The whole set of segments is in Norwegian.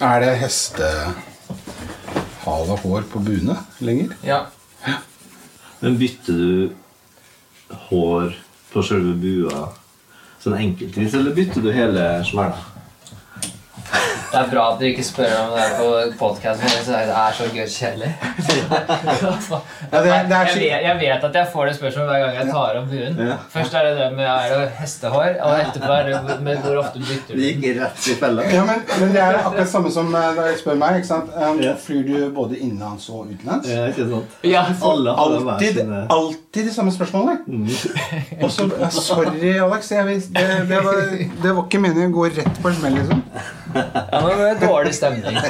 Er det hestehale hår på buene lenger? Ja. Men bytter du hår på selve bua sånn enkeltvis, eller bytter du hele smæla? Det er bra at dere ikke spør om det er på podkasten. Det er så gøy kjedelig. Det er- det er jeg, vet, jeg vet at jeg får det spørsmålet hver gang jeg tar opp buen. Først er det det med er det hestehår, og etterpå er det med hvor ofte bytter du. gikk rett i fella. Ja, men, men det er akkurat samme som eh, da jeg spør meg. ikke sant? Um, Flyr du både innenlands og utenlands? Ja, ikke sant? Ja, Alltid, sine alltid de samme spørsmålene. Og så, Sorry, Alex. Jeg, det, det, var, det var ikke meningen å gå rett på en smell, liksom. ja men det er dårlig stemning.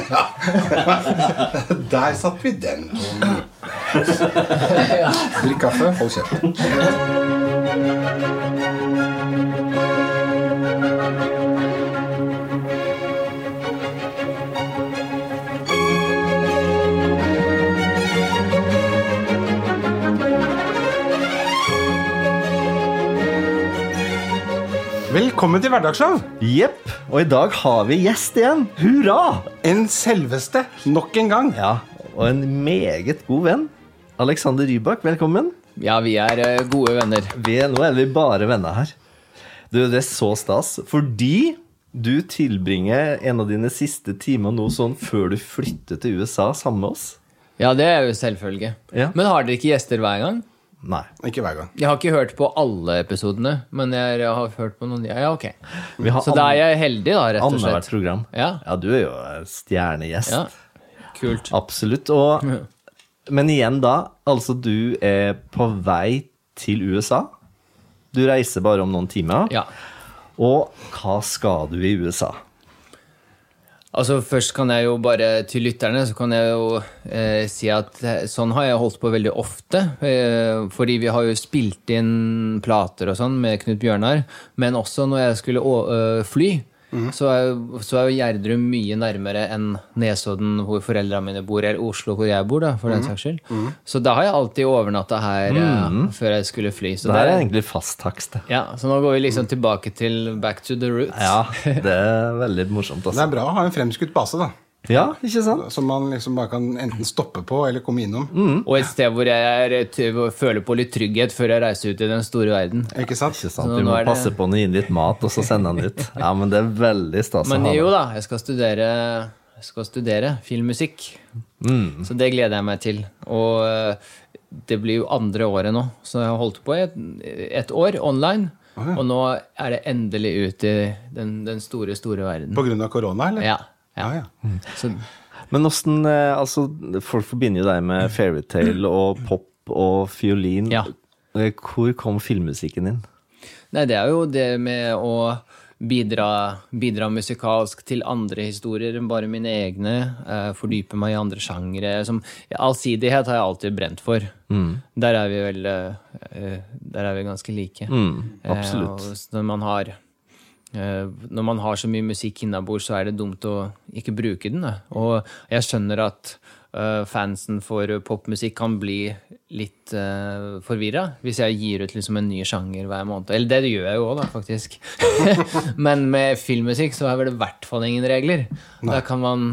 Der satt vi den. Drikk kaffe, hold kjeft. Velkommen til Hverdagsliv. Jepp. Og i dag har vi gjest igjen. Hurra! En selveste nok en gang. Ja, og en meget god venn. Alexander Rybak, velkommen. Ja, vi er eh, gode venner. Vi, nå er vi bare venner her. Du, det er så stas. Fordi du tilbringer en av dine siste timer nå sånn før du flytter til USA sammen med oss. Ja, det er jo selvfølge. Ja. Men har dere ikke gjester hver gang? Nei. Ikke hver gang. Jeg har ikke hørt på alle episodene, men jeg har hørt på noen. Ja, ok. Så da er jeg heldig, da, rett og annethvert slett. program. Ja. ja, du er jo stjernegjest. Ja, kult. Absolutt. Og, men igjen, da. Altså, du er på vei til USA. Du reiser bare om noen timer. Ja. Og hva skal du i USA? Altså Først kan jeg jo bare til lytterne så kan jeg jo eh, si at eh, sånn har jeg holdt på veldig ofte. Eh, fordi vi har jo spilt inn plater og sånn med Knut Bjørnar. Men også når jeg skulle å, øh, fly, så, er, så er jo Gjerdrum mye nærmere enn Nesodden, hvor foreldrene mine bor, eller Oslo, hvor jeg bor, da, for den saks skyld. Så da har jeg alltid overnatta her uh, før jeg skulle fly. Så Det det er egentlig fast takst. det. ja, så nå går vi liksom tilbake til back to the roots. Ja, det er veldig morsomt. Det Altså. er bra å ha en fremskutt base, da. Ja, ikke sant? Som man liksom bare kan enten stoppe på eller komme innom. Og et sted hvor jeg er, føler på litt trygghet før jeg reiser ut i den store verden. Ikke sant? Ikke sant? Du Vi må det- passe på å gi inn litt mat, og så sende den ut. Ja, men det er veldig stas å Men jo da, jeg skal studere, jeg skal studere filmmusikk. Så det gleder jeg meg til. Og eh, det blir jo andre året nå, så jeg har holdt på i et, et år online. Og nå er det endelig ut i den, den store, store verden. På grunn av korona, eller? Ja. Ja. Ja, Mm. Så, Men åssen eh, Altså, folk forbinder jo deg med fairytale og pop og fiolin. Ja. Eh, Hvor kom filmmusikken din? Nei, det er jo det med å bidra, bidra musikalsk til andre historier enn bare mine egne. Uh, fordype meg i andre sjangere. Allsidighet har jeg alltid brent for. Der er vi vel eh, Der er vi ganske like. Mm, absolutt. Uh, når man har når man har så mye musikk innabords, så er det dumt å ikke bruke den. Da. Og jeg skjønner at eh, fansen for popmusikk kan bli litt uh, forvirra hvis jeg gir ut liksom en ny sjanger hver måned. Eller det gjør jeg jo òg, da, faktisk. Men med filmmusikk så er vel det i hvert fall ingen regler. Da kan man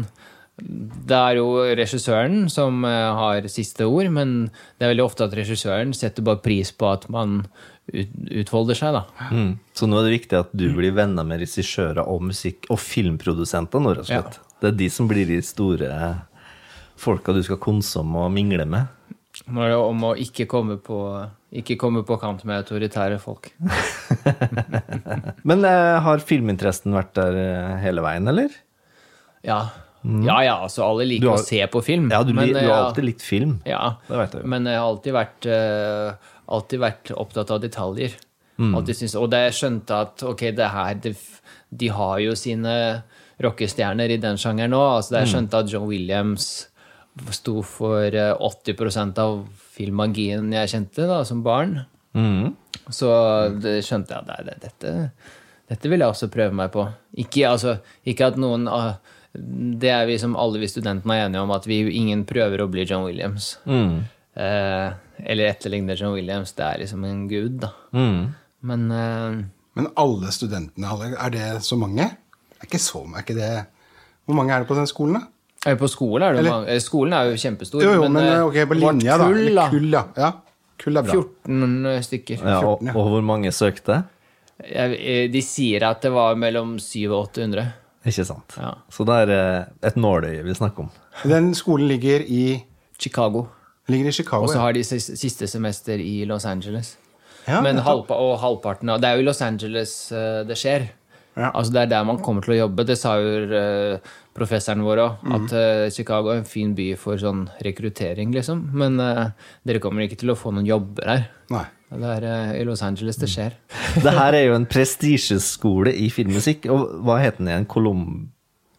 det er jo regissøren som eh, har siste ord, men det er veldig ofte at regissøren setter bare pris på at man utfolder seg, da. Mm. Så nå er det viktig at du blir venner med regissører og musikk- og filmprodusenter, og slett. Det er de som blir de store folka du skal konsomme og mingle med. Nå er det om å ikke komme på, ikke komme på kant med autoritære folk. Men eh, har filminteressen vært der eh, hele veien, eller? Ja. Ja, ja, altså alle liker har- å se på film. Ja, du, men, du har ja, alltid likt film. Ja, Det vet jeg jo. men jeg har alltid vært, uh, alltid vært opptatt av detaljer. Mm. Syntes- og da jeg skjønte at ok, det her, det, de har jo sine rockestjerner i den sjangeren òg. Altså, da jeg Mm. skjønte at John Williams sto for eh, 80% av filmmagien jeg kjente da, som barn, Mm. så det skjønte jeg at det, dette, dette vil jeg også prøve meg på. Ikke, altså, ikke at noen ah, Det er vi som alle vi studentene er enige om, at vi ingen prøver å bli John Williams. Mm. Eh, eller etterligne John Williams. Det er liksom en gud, da. Mm. Men eh, Men alle studentene, er det så mange? Er ikke så er ikke det Hvor mange er det på den skolen, da? Eh, På skolen er det Eller- mange eh, Skolen er jo kjempestor. Jo, jo, men, eh, eh, på linja, da. kull, da. Kull, ja. ja. Kull er bra. 14 stykker. Ja, og, 14, ja. og hvor mange søkte? De sier at det var mellom 700 og 800. Ikke sant. Ja. Så det er eh, et nåløye vi snakker om. Den skolen ligger i, Chicago. ligger i Chicago. Og så har de siste semester i Los Angeles. Ja, Men halvpa og halvparten av Det er jo i Los Angeles eh, det skjer. Ja. Altså Det er der man kommer til å jobbe. Det sa jo eh, professoren vår òg, Mhm. at Chicago er en fin by for sånn rekruttering, liksom. Men uh, dere kommer ikke til å få noen jobber her. Nei. Det er eh, i Los Angeles det skjer. Det her er jo en prestisjeskole i filmmusikk. Og hva heter den igjen? Colum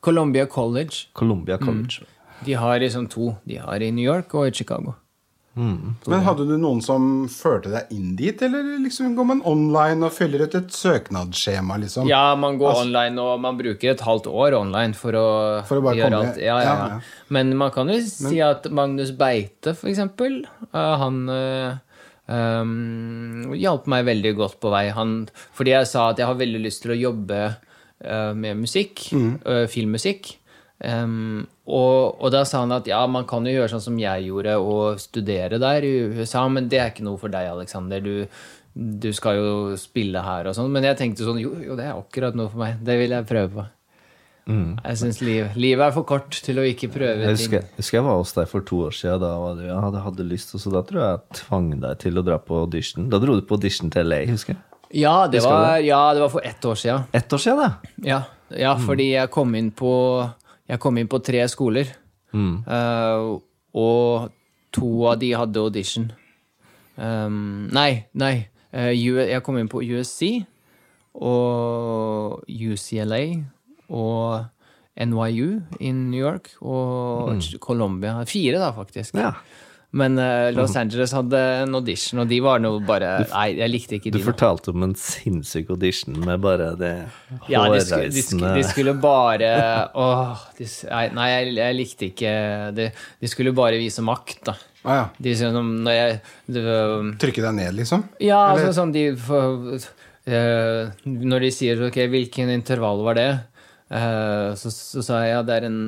Columbia College. Columbia College. De har liksom to. De har i New York og i Chicago. Men hadde du noen som førte deg inn dit, eller liksom går man online og fyller ut et søknadsskjema, liksom? Ja, man går online, og man bruker et halvt år online for å, For å bare gjøre komme- alt. Ja, ja, ja, ja. ja. Men man kan jo si at Magnus Beite, for eksempel, eh, han eh, um, hjalp meg veldig godt på vei. Han, fordi jeg sa at jeg har veldig lyst til å jobbe uh, med musikk, Mm. uh, filmmusikk. Um, og, og da sa han at ja, man kan jo gjøre sånn som jeg gjorde, og studere der i USA, men det er ikke noe for deg, Alexander. Du, du skal jo spille her og sånn. Men jeg tenkte sånn, jo, jo, det er akkurat noe for meg. Det vil jeg prøve på. Jeg syns liv, livet er for kort til å ikke prøve Jeg ting. jeg husker jeg var hos deg for to år siden. Da jeg hadde, hadde lyst, og så da tror jeg jeg tvang deg til å dra på audition. Da dro du på audition til LA, husker jeg. Ja, det Husker var, ja, det var for ett år siden. Ett år siden, da? Ja, ja fordi jeg kom inn på Jeg kom inn på tre skoler. Eh, og to av de hadde audition. Um, nei, nei. Uh, jeg kom inn på USC og UCLA og NYU i New York og Colombia. Fire, da, faktisk. Ja. Men uh, Los Angeles hadde en audition, og de var noe bare Nei, jeg likte ikke Du de. Du fortalte om en sinnssyk audition med bare det Ja, de skulle, de, skulle, de skulle bare Åh, de, nei, nei, jeg, jeg likte ikke de, de skulle bare vise makt, da. Ah, ja. De, som når jeg Trykke deg ned, liksom? Ja, altså sånn de for, uh, Når de sier ok, hvilken intervall var det, Eh, så, så sa jeg ja, det er en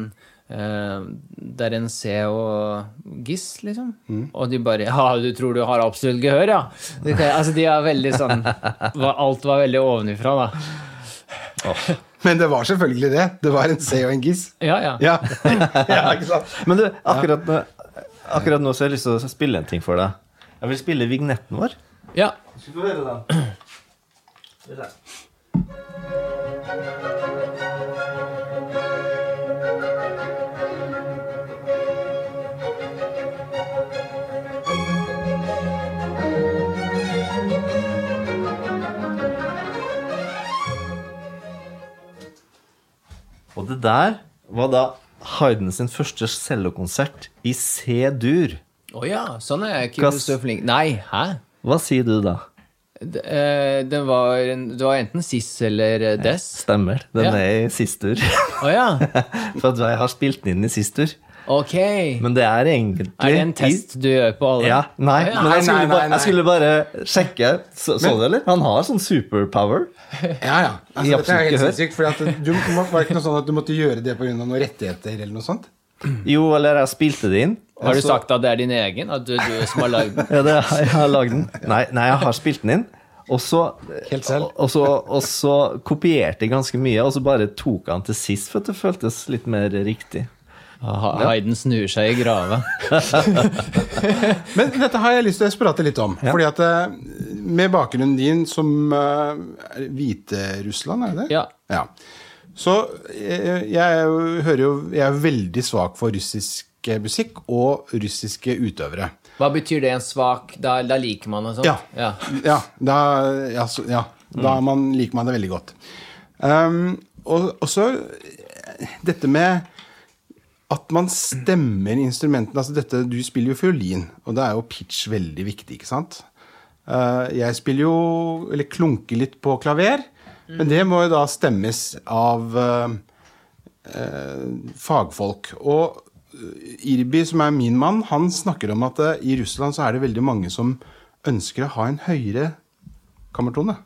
eh, det er en C og giss, liksom. Og de bare Ja, du tror du har absolutt gehør, ja? De, altså, de er veldig sånn var- Alt var veldig ovenifra, da. Men det var selvfølgelig det. Det var en C og en giss. Ja, ja. Ja, ja ikke sant? Men du, akkurat nå, akkurat nå så har jeg lyst til å spille en ting for deg. Jeg vil spille vignetten vår. ja. Skal du høre den? Det der var da Hayden sin første cellokonsert i C-dur. Å ja, sånn er jeg ikke så flink. Nei, hæ? Hva sier du da? Det, eh, det, var, det var enten Sis eller Dess. Stemmer. Den Ja. er i sistur. Oh, ja. For jeg har spilt den inn i sistur. Ok. Men det er egentlig Er det en test du gjør på alle? Ja, nei, ja. men jeg skulle, bare, jeg skulle bare sjekke. Så, så du, eller? Han har sånn superpower. Ja, ja. Altså, I dette er helt sinnssykt. For du, var det ikke noe sånn at du måtte gjøre det pga. noen rettigheter eller noe sånt? Jo, eller jeg spilte det inn. Har du sagt at det er din egen? At du, du som har lagd den? Ja, det, jeg har lagd den. Nei, nei, jeg har spilt den inn. Og så, Helt selv. og, så, og så kopierte jeg ganske mye, og så bare tok han til sist, for at det føltes litt mer riktig. Ha- Hayden snur seg i grava. Men dette har jeg lyst til å prate litt om. Fordi at eh, Med bakgrunnen din som uh, Hviterussland, er det det? Ja. ja. Så jeg, jeg, jo- hører jo Jeg er veldig svak for russisk musikk og russiske utøvere. Hva betyr det, en svak Da, da liker man det sånt? Ja. ja. Ja, da, ja, så, ja, da man, liker man det veldig godt. Um, og så eh, dette med at man stemmer instrumentene altså dette, Du spiller jo fiolin, og da er jo pitch veldig viktig, ikke sant? Uh, jeg spiller jo Eller klunker litt på klaver, men det må jo da stemmes av uh, uh, fagfolk. Og Irbi, som er min mann, han snakker om at uh, i Russland så er det veldig mange som ønsker å ha en høyere kammertone.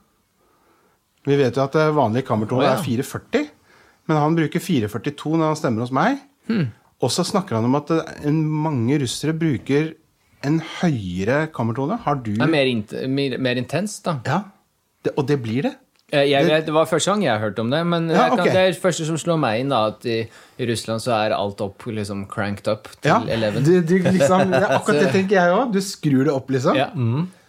Vi vet jo at vanlig kammertone oh, ja. er 440. men han bruker 442 når han stemmer hos meg. Og så snakker han om at en, mange russere bruker en høyere kammertone. Har du Det er mer, int mer, mer intenst, da. Ja, det, og det blir det. Eh, Jeg det var første gang jeg hørte om det, men Ja, jeg kan, det er det første som slår meg inn, da, at i, i Russland så er alt opp liksom cranked up til Ja, 11. du, du liksom, ja, akkurat det tenker jeg òg. Du skrur det opp, liksom. Ja.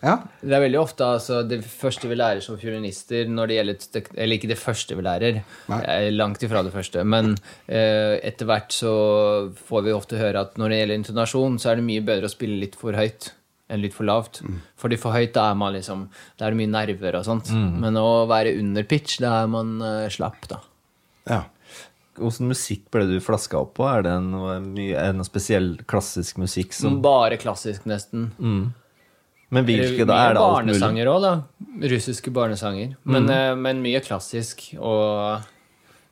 Ja. Det er veldig ofte altså, det første vi lærer som fiolinister når det gjelder Eller ikke det første vi lærer, Nei. langt ifra det første, men eh, etter hvert så får vi ofte høre at når det gjelder intonasjon, så er det mye bedre å spille litt for høyt enn litt for lavt. Fordi for høyt, da er man liksom Da er det mye nerver og sånt. Men å være under pitch, da er man uh, slapp, da. ja. Hvordan musikk ble du flaska opp på? Er det noe, mye, er noe spesiell klassisk musikk som Bare klassisk, nesten. Men hvilke, da? Er det alt mulig? barnesanger òg, da. Russiske barnesanger. Men, eh, men mye klassisk. Og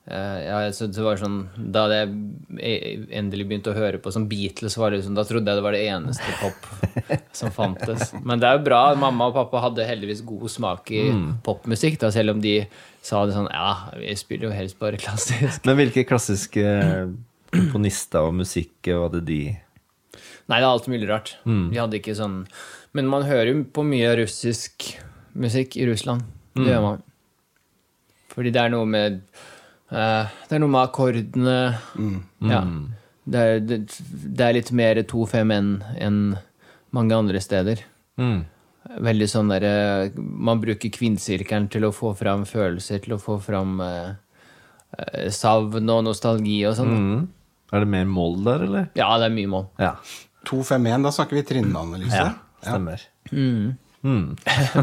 eh, ja, så det var sånn Da jeg e- endelig begynte å høre på som Beatles, var det liksom, da trodde jeg det var det eneste pop som fantes. Men det er jo bra. Mamma og pappa hadde heldigvis god smak i popmusikk, da, selv om de sa det sånn Ja, vi spiller jo helst bare klassisk. Men hvilke klassiske komponister og musikk var det de Nei, det er alt mulig rart. De hadde ikke sånn Men man hører jo på mye russisk musikk i Russland. Det gjør man. Fordi det er noe med uh, Det er noe med akkordene Ja. Det er, det, det er litt mer 2-5 enn mange andre steder. mm. Veldig sånn derre Man bruker kvinnsirkelen til å få fram følelser, til å få fram uh, eh, savn og nostalgi og sånn. Mm. Er det mer mål der, eller? Ja, det er mye mål. Ja. 251, da snakker vi trinnanalyse. ja stemmer.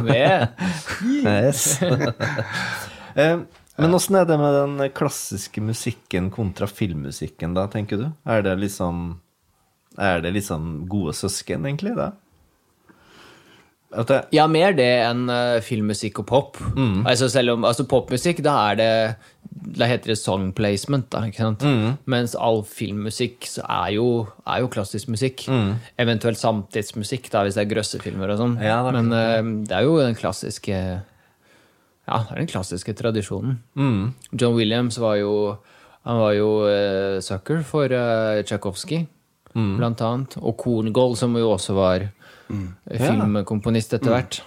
Ved Yes. Eh, Men åssen er det med den klassiske musikken kontra filmmusikken, da, tenker du? Er det liksom Er det liksom gode søsken, egentlig, da? Det, Ja, mer det enn uh, filmmusikk og pop. Altså selv om, altså Popmusikk, da er det Da heter det song placement, da, ikke sant? Mens all filmmusikk så er jo, er jo klassisk musikk. Eventuelt samtidsmusikk, da, hvis det er grøssefilmer og sånn. Ja, Men uh, det er jo den klassiske Ja, det er den klassiske tradisjonen. John Williams var jo Han var jo uh, sucker for uh, Tsjajkovskij, blant annet. Og Korngold, som jo også var mm. filmkomponist etter hvert.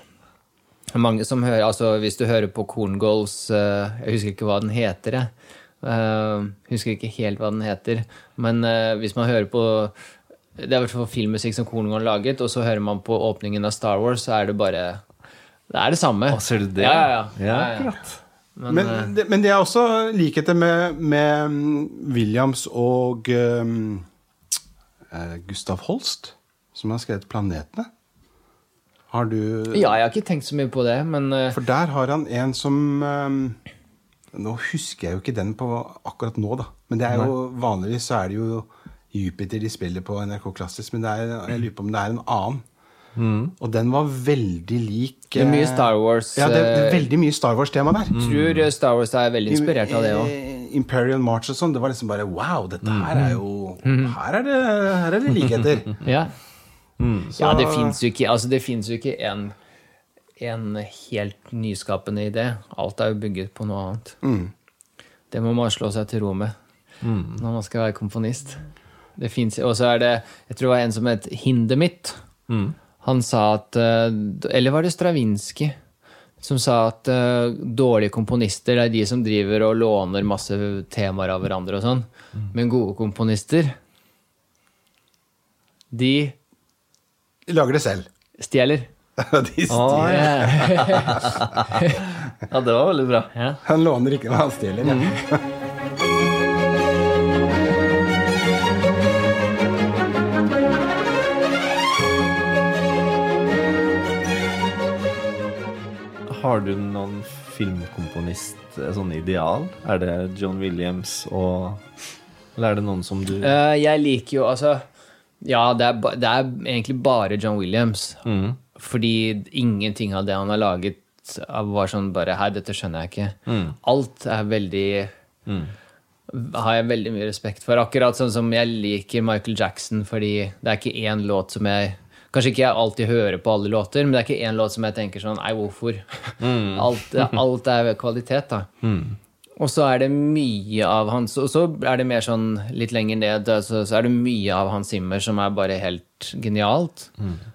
Mange som hører, altså Hvis du hører på Korngolds uh, Jeg husker ikke hva den heter, jeg. Uh, husker ikke helt hva den heter. Men uh, hvis man hører på Det er i hvert fall filmmusikk som Korngold laget, og så hører man på åpningen av Star Wars, så er det bare Det er det samme. Å, ser du det? Ja, ja, ja. Ja, ja, ja. Men, Men, eh, det, men det er også likheter med, med mm, Williams og um, eh, Gustav Holst, som har skrevet 'Planetene'. Har du ja, jeg har ikke tenkt så mye på det, men eh, For der har han en som um, Nå husker jeg jo ikke den på akkurat nå, da. Men det er jo vanligvis så er det jo Jupiter de spiller på NRK Klassisk, men er, jeg lurer på om det er en annen. Og den var veldig lik det er mye eh, Star Wars. Ja, det, er eh, veldig mye Star Wars-tema der. Jeg tror eh, Star Wars er veldig inspirert av det òg. Imperial March og sånn, det var liksom bare wow, dette her er jo Mhm. Her er det, her er det likheter. Ja. ja, det fins jo ikke Altså, det finnes jo ikke en, en helt nyskapende idé. Alt er jo bygget på noe annet. Det må man slå seg til ro med når man skal være komponist. Det finnes, Og så er det Jeg tror det var en som het Hindemith. Han sa at eh, Eller var det Stravinskij? Som sa at uh, dårlige komponister er de som driver og låner masse temaer av hverandre og sånn. Men gode komponister, de Lager det selv. stjeler. De stjeler. Oh, yeah. ja, det var veldig bra. Ja. Han låner ikke, men han stjeler. Ja. Har du noen filmkomponist, eh, sånn ideal? Er det John Williams og Eller er det noen som du uh, jeg liker jo altså Ja, det er, det er egentlig bare John Williams. Fordi ingenting av det han har laget, var sånn bare Hei, dette skjønner jeg ikke. Alt er veldig Har jeg veldig mye respekt for. Akkurat sånn som jeg liker Michael Jackson fordi det er ikke én låt som jeg Kanskje ikke jeg alltid hører på alle låter, men det er ikke én låt som jeg tenker sånn Nei, hvorfor? alt, alt er kvalitet, da. Og så er det mye av hans Og så er det mer sånn litt lenger ned, Så, så er det mye av Hans Zimmer som er bare helt genialt.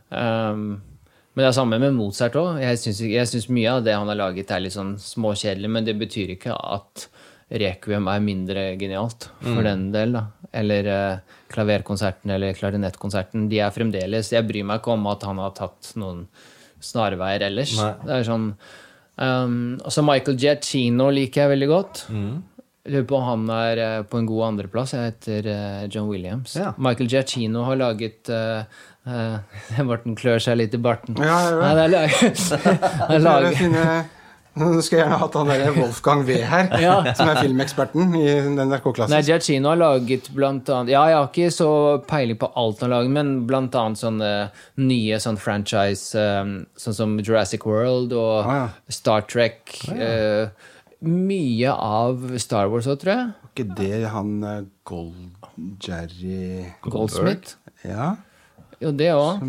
Um, men det er samme med Mozart òg. Jeg syns mye av det han har laget, er litt sånn småkjedelig, men det betyr ikke at Requiem er mindre genialt, for den del, da. Eller eh, klaverkonserten eller klarinettkonserten. De er fremdeles Jeg bryr meg ikke om at han har tatt noen snarveier ellers. Nei. Det er sånn um, Også Michael Giacchino liker jeg veldig godt. Mm. lurer på om han er eh, på en god andreplass. Jeg heter eh, John Williams. Ja. Michael Giacchino har laget uh, Morten klør seg litt i barten. Ja, ja, ja. det er laget, han laget Nå skulle gjerne hatt han der Wolfgang V her, Ja. som er filmeksperten i NRK-klassen. Nei, Giacchino har laget blant annet Ja, jeg har ikke så peiling på alt han har laget, men blant annet sånne nye sånn franchise, um, sånn som Jurassic World og Ah, ja. Star Trek. eh, mye av Star Wars òg, tror jeg. ikke det han eh, Gold... Jerry Goldsmith. Ja, Jo, det òg.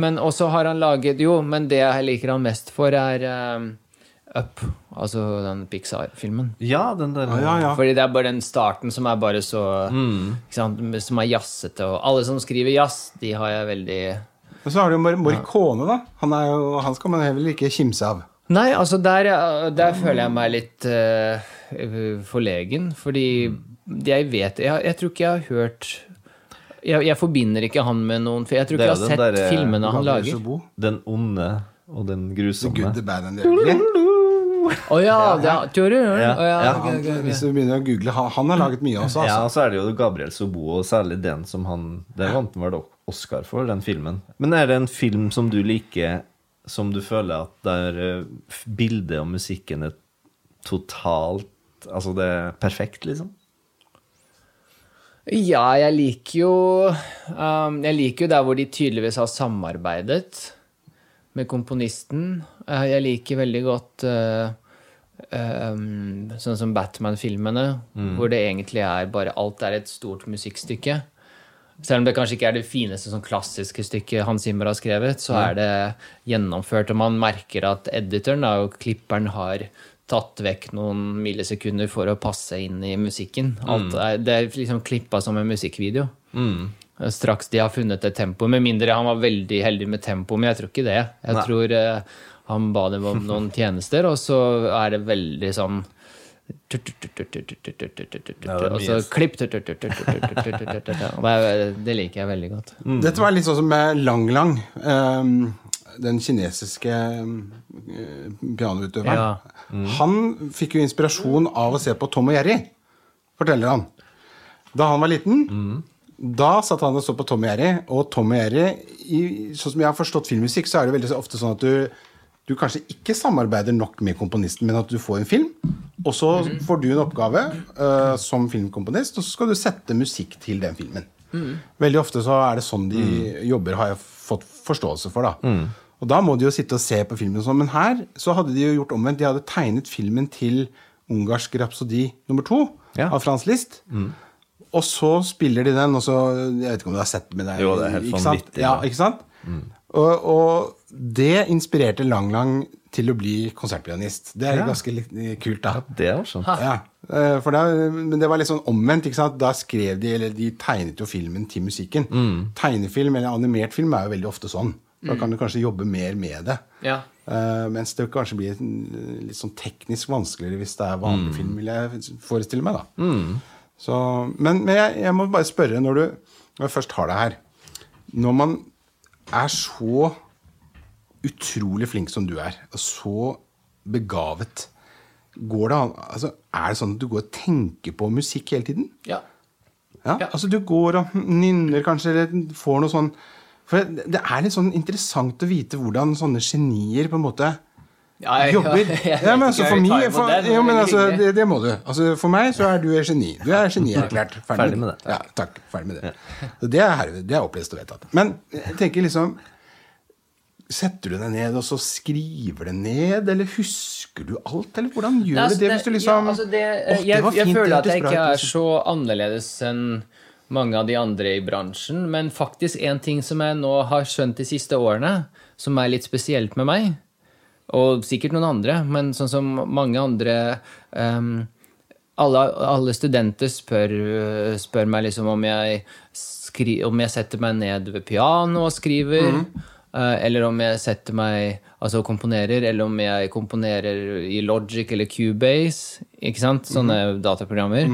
Men også har han laget Jo, men det jeg liker han mest for, er um, Up. Altså den Pixar-filmen. Ja, den der ja, ja, ja. Fordi det er bare den starten som er bare så ikke sant, Som er jazzete. Og alle som skriver jazz, de har jeg veldig Og så har du jo Mor- Morricone, da. Han, er jo, han skal man heller ikke kimse av. Nei, altså der, der føler jeg meg litt uh, forlegen. Fordi jeg vet jeg, jeg tror ikke jeg har hørt jeg, jeg forbinder ikke han med noen jeg tror ikke jeg har sett der, eh, filmene han lager. Den onde og den The grusomme. Good, the Bad and the Ugly. Å ja, det tror du? Ja. Hvis du begynner å google, han, han har laget mye også. Ja, Altså. Ja, så er det jo Gabriel Sobo, og særlig den som han Det vant han vel Oscar for, den filmen. Men er det en film som du liker, som du føler at der eh, bildet og musikken er totalt Altså, det er perfekt, liksom? Ja, jeg liker jo um, Jeg liker jo der hvor de tydeligvis har samarbeidet med komponisten. Eh, jeg liker veldig godt eh, um, sånn som Batman-filmene, hvor det egentlig er bare Alt er et stort musikkstykke. Selv om det kanskje ikke er det fineste sånn klassiske stykket Hans Zimmer har skrevet, så er det gjennomført, og man merker at editoren da, og klipperen har tatt vekk noen millisekunder for å passe inn i musikken. Alt er, det er liksom klippa som en musikkvideo. Straks de har funnet et tempo, med mindre han var veldig heldig med tempo, men jeg tror ikke det. Jeg Nei. tror eh, han ba dem om noen tjenester, og så er det veldig sånn er og så klipp Det er- liker jeg veldig godt. Dette var litt sånn som med Lang Lang. ehm, den kinesiske eh, pianoutøveren. Han fikk jo inspirasjon av å se på Tom og Jerry, forteller han. Da han var liten, da satt han og så på Tom og Jerry, og Tom og Jerry Sånn som jeg har forstått filmmusikk, så er det veldig ofte sånn at du, du kanskje ikke samarbeider nok med komponisten, men at du får en film, og så får du en oppgave uh, som filmkomponist, og så skal du sette musikk til den filmen. Veldig ofte så er det sånn de jobber, har jeg fått forståelse for. da. Og da må de jo sitte og se på filmen sånn. Men her så hadde de jo gjort omvendt. De hadde tegnet filmen til ungarsk rapsodi nummer to Ja. av Frans List. Og så spiller de den, og så Jeg vet ikke om du har sett med deg, Jo, det er helt ikke sant? vanvittig Ja, ikke sant? Og, og det inspirerte Lang Lang til å bli konsertpianist. Det er Ja. ganske kult, da. Det er også. Ja, eh, for da, men det var litt sånn omvendt. ikke sant? Da skrev de, eller de tegnet jo filmen til musikken. Tegnefilm eller animert film er jo veldig ofte sånn. Da kan du kanskje jobbe mer med det. Ja. Uh, mens det kanskje blir litt sånn teknisk vanskeligere hvis det er vanlig film, vil jeg forestille meg. da. Så, men men jeg, jeg må bare spørre, når du når jeg først har det her Når man er så utrolig flink som du er, og så begavet Går det an, altså, Er det sånn at du går og tenker på musikk hele tiden? Ja. Ja, Ja. Altså du går og nynner kanskje, eller får noe sånn For det er litt sånn interessant å vite hvordan sånne genier på en måte Ja, jeg- jobber. jeg Ja, men altså for meg for, jo, men altså, det, det må du. Altså, for meg så er du et geni. Du er genierklært. Ferdig, Ferdig med det. Ja, takk. Ferdig med det. Så det er, herved- det er opplest og vedtatt. Men jeg tenker liksom Setter du deg ned og så skriver det ned, eller husker du alt? Eller hvordan gjør Nei, altså, du det hvis du liksom ja, altså det, det jeg, var jeg fint, det føler at jeg ikke er liksom. så annerledes enn mange av de andre i bransjen. Men faktisk en ting som jeg nå har skjønt de siste årene, som er litt spesielt med meg, Og sikkert noen andre, men sånn som mange andre um, alle, alle studenter spør, spør meg liksom om jeg, skri, om jeg setter meg ned ved piano og skriver. eh, eller om jeg setter meg altså komponerer, eller om jeg komponerer i Logic eller Cubase. Ikke sant? Sånne dataprogrammer.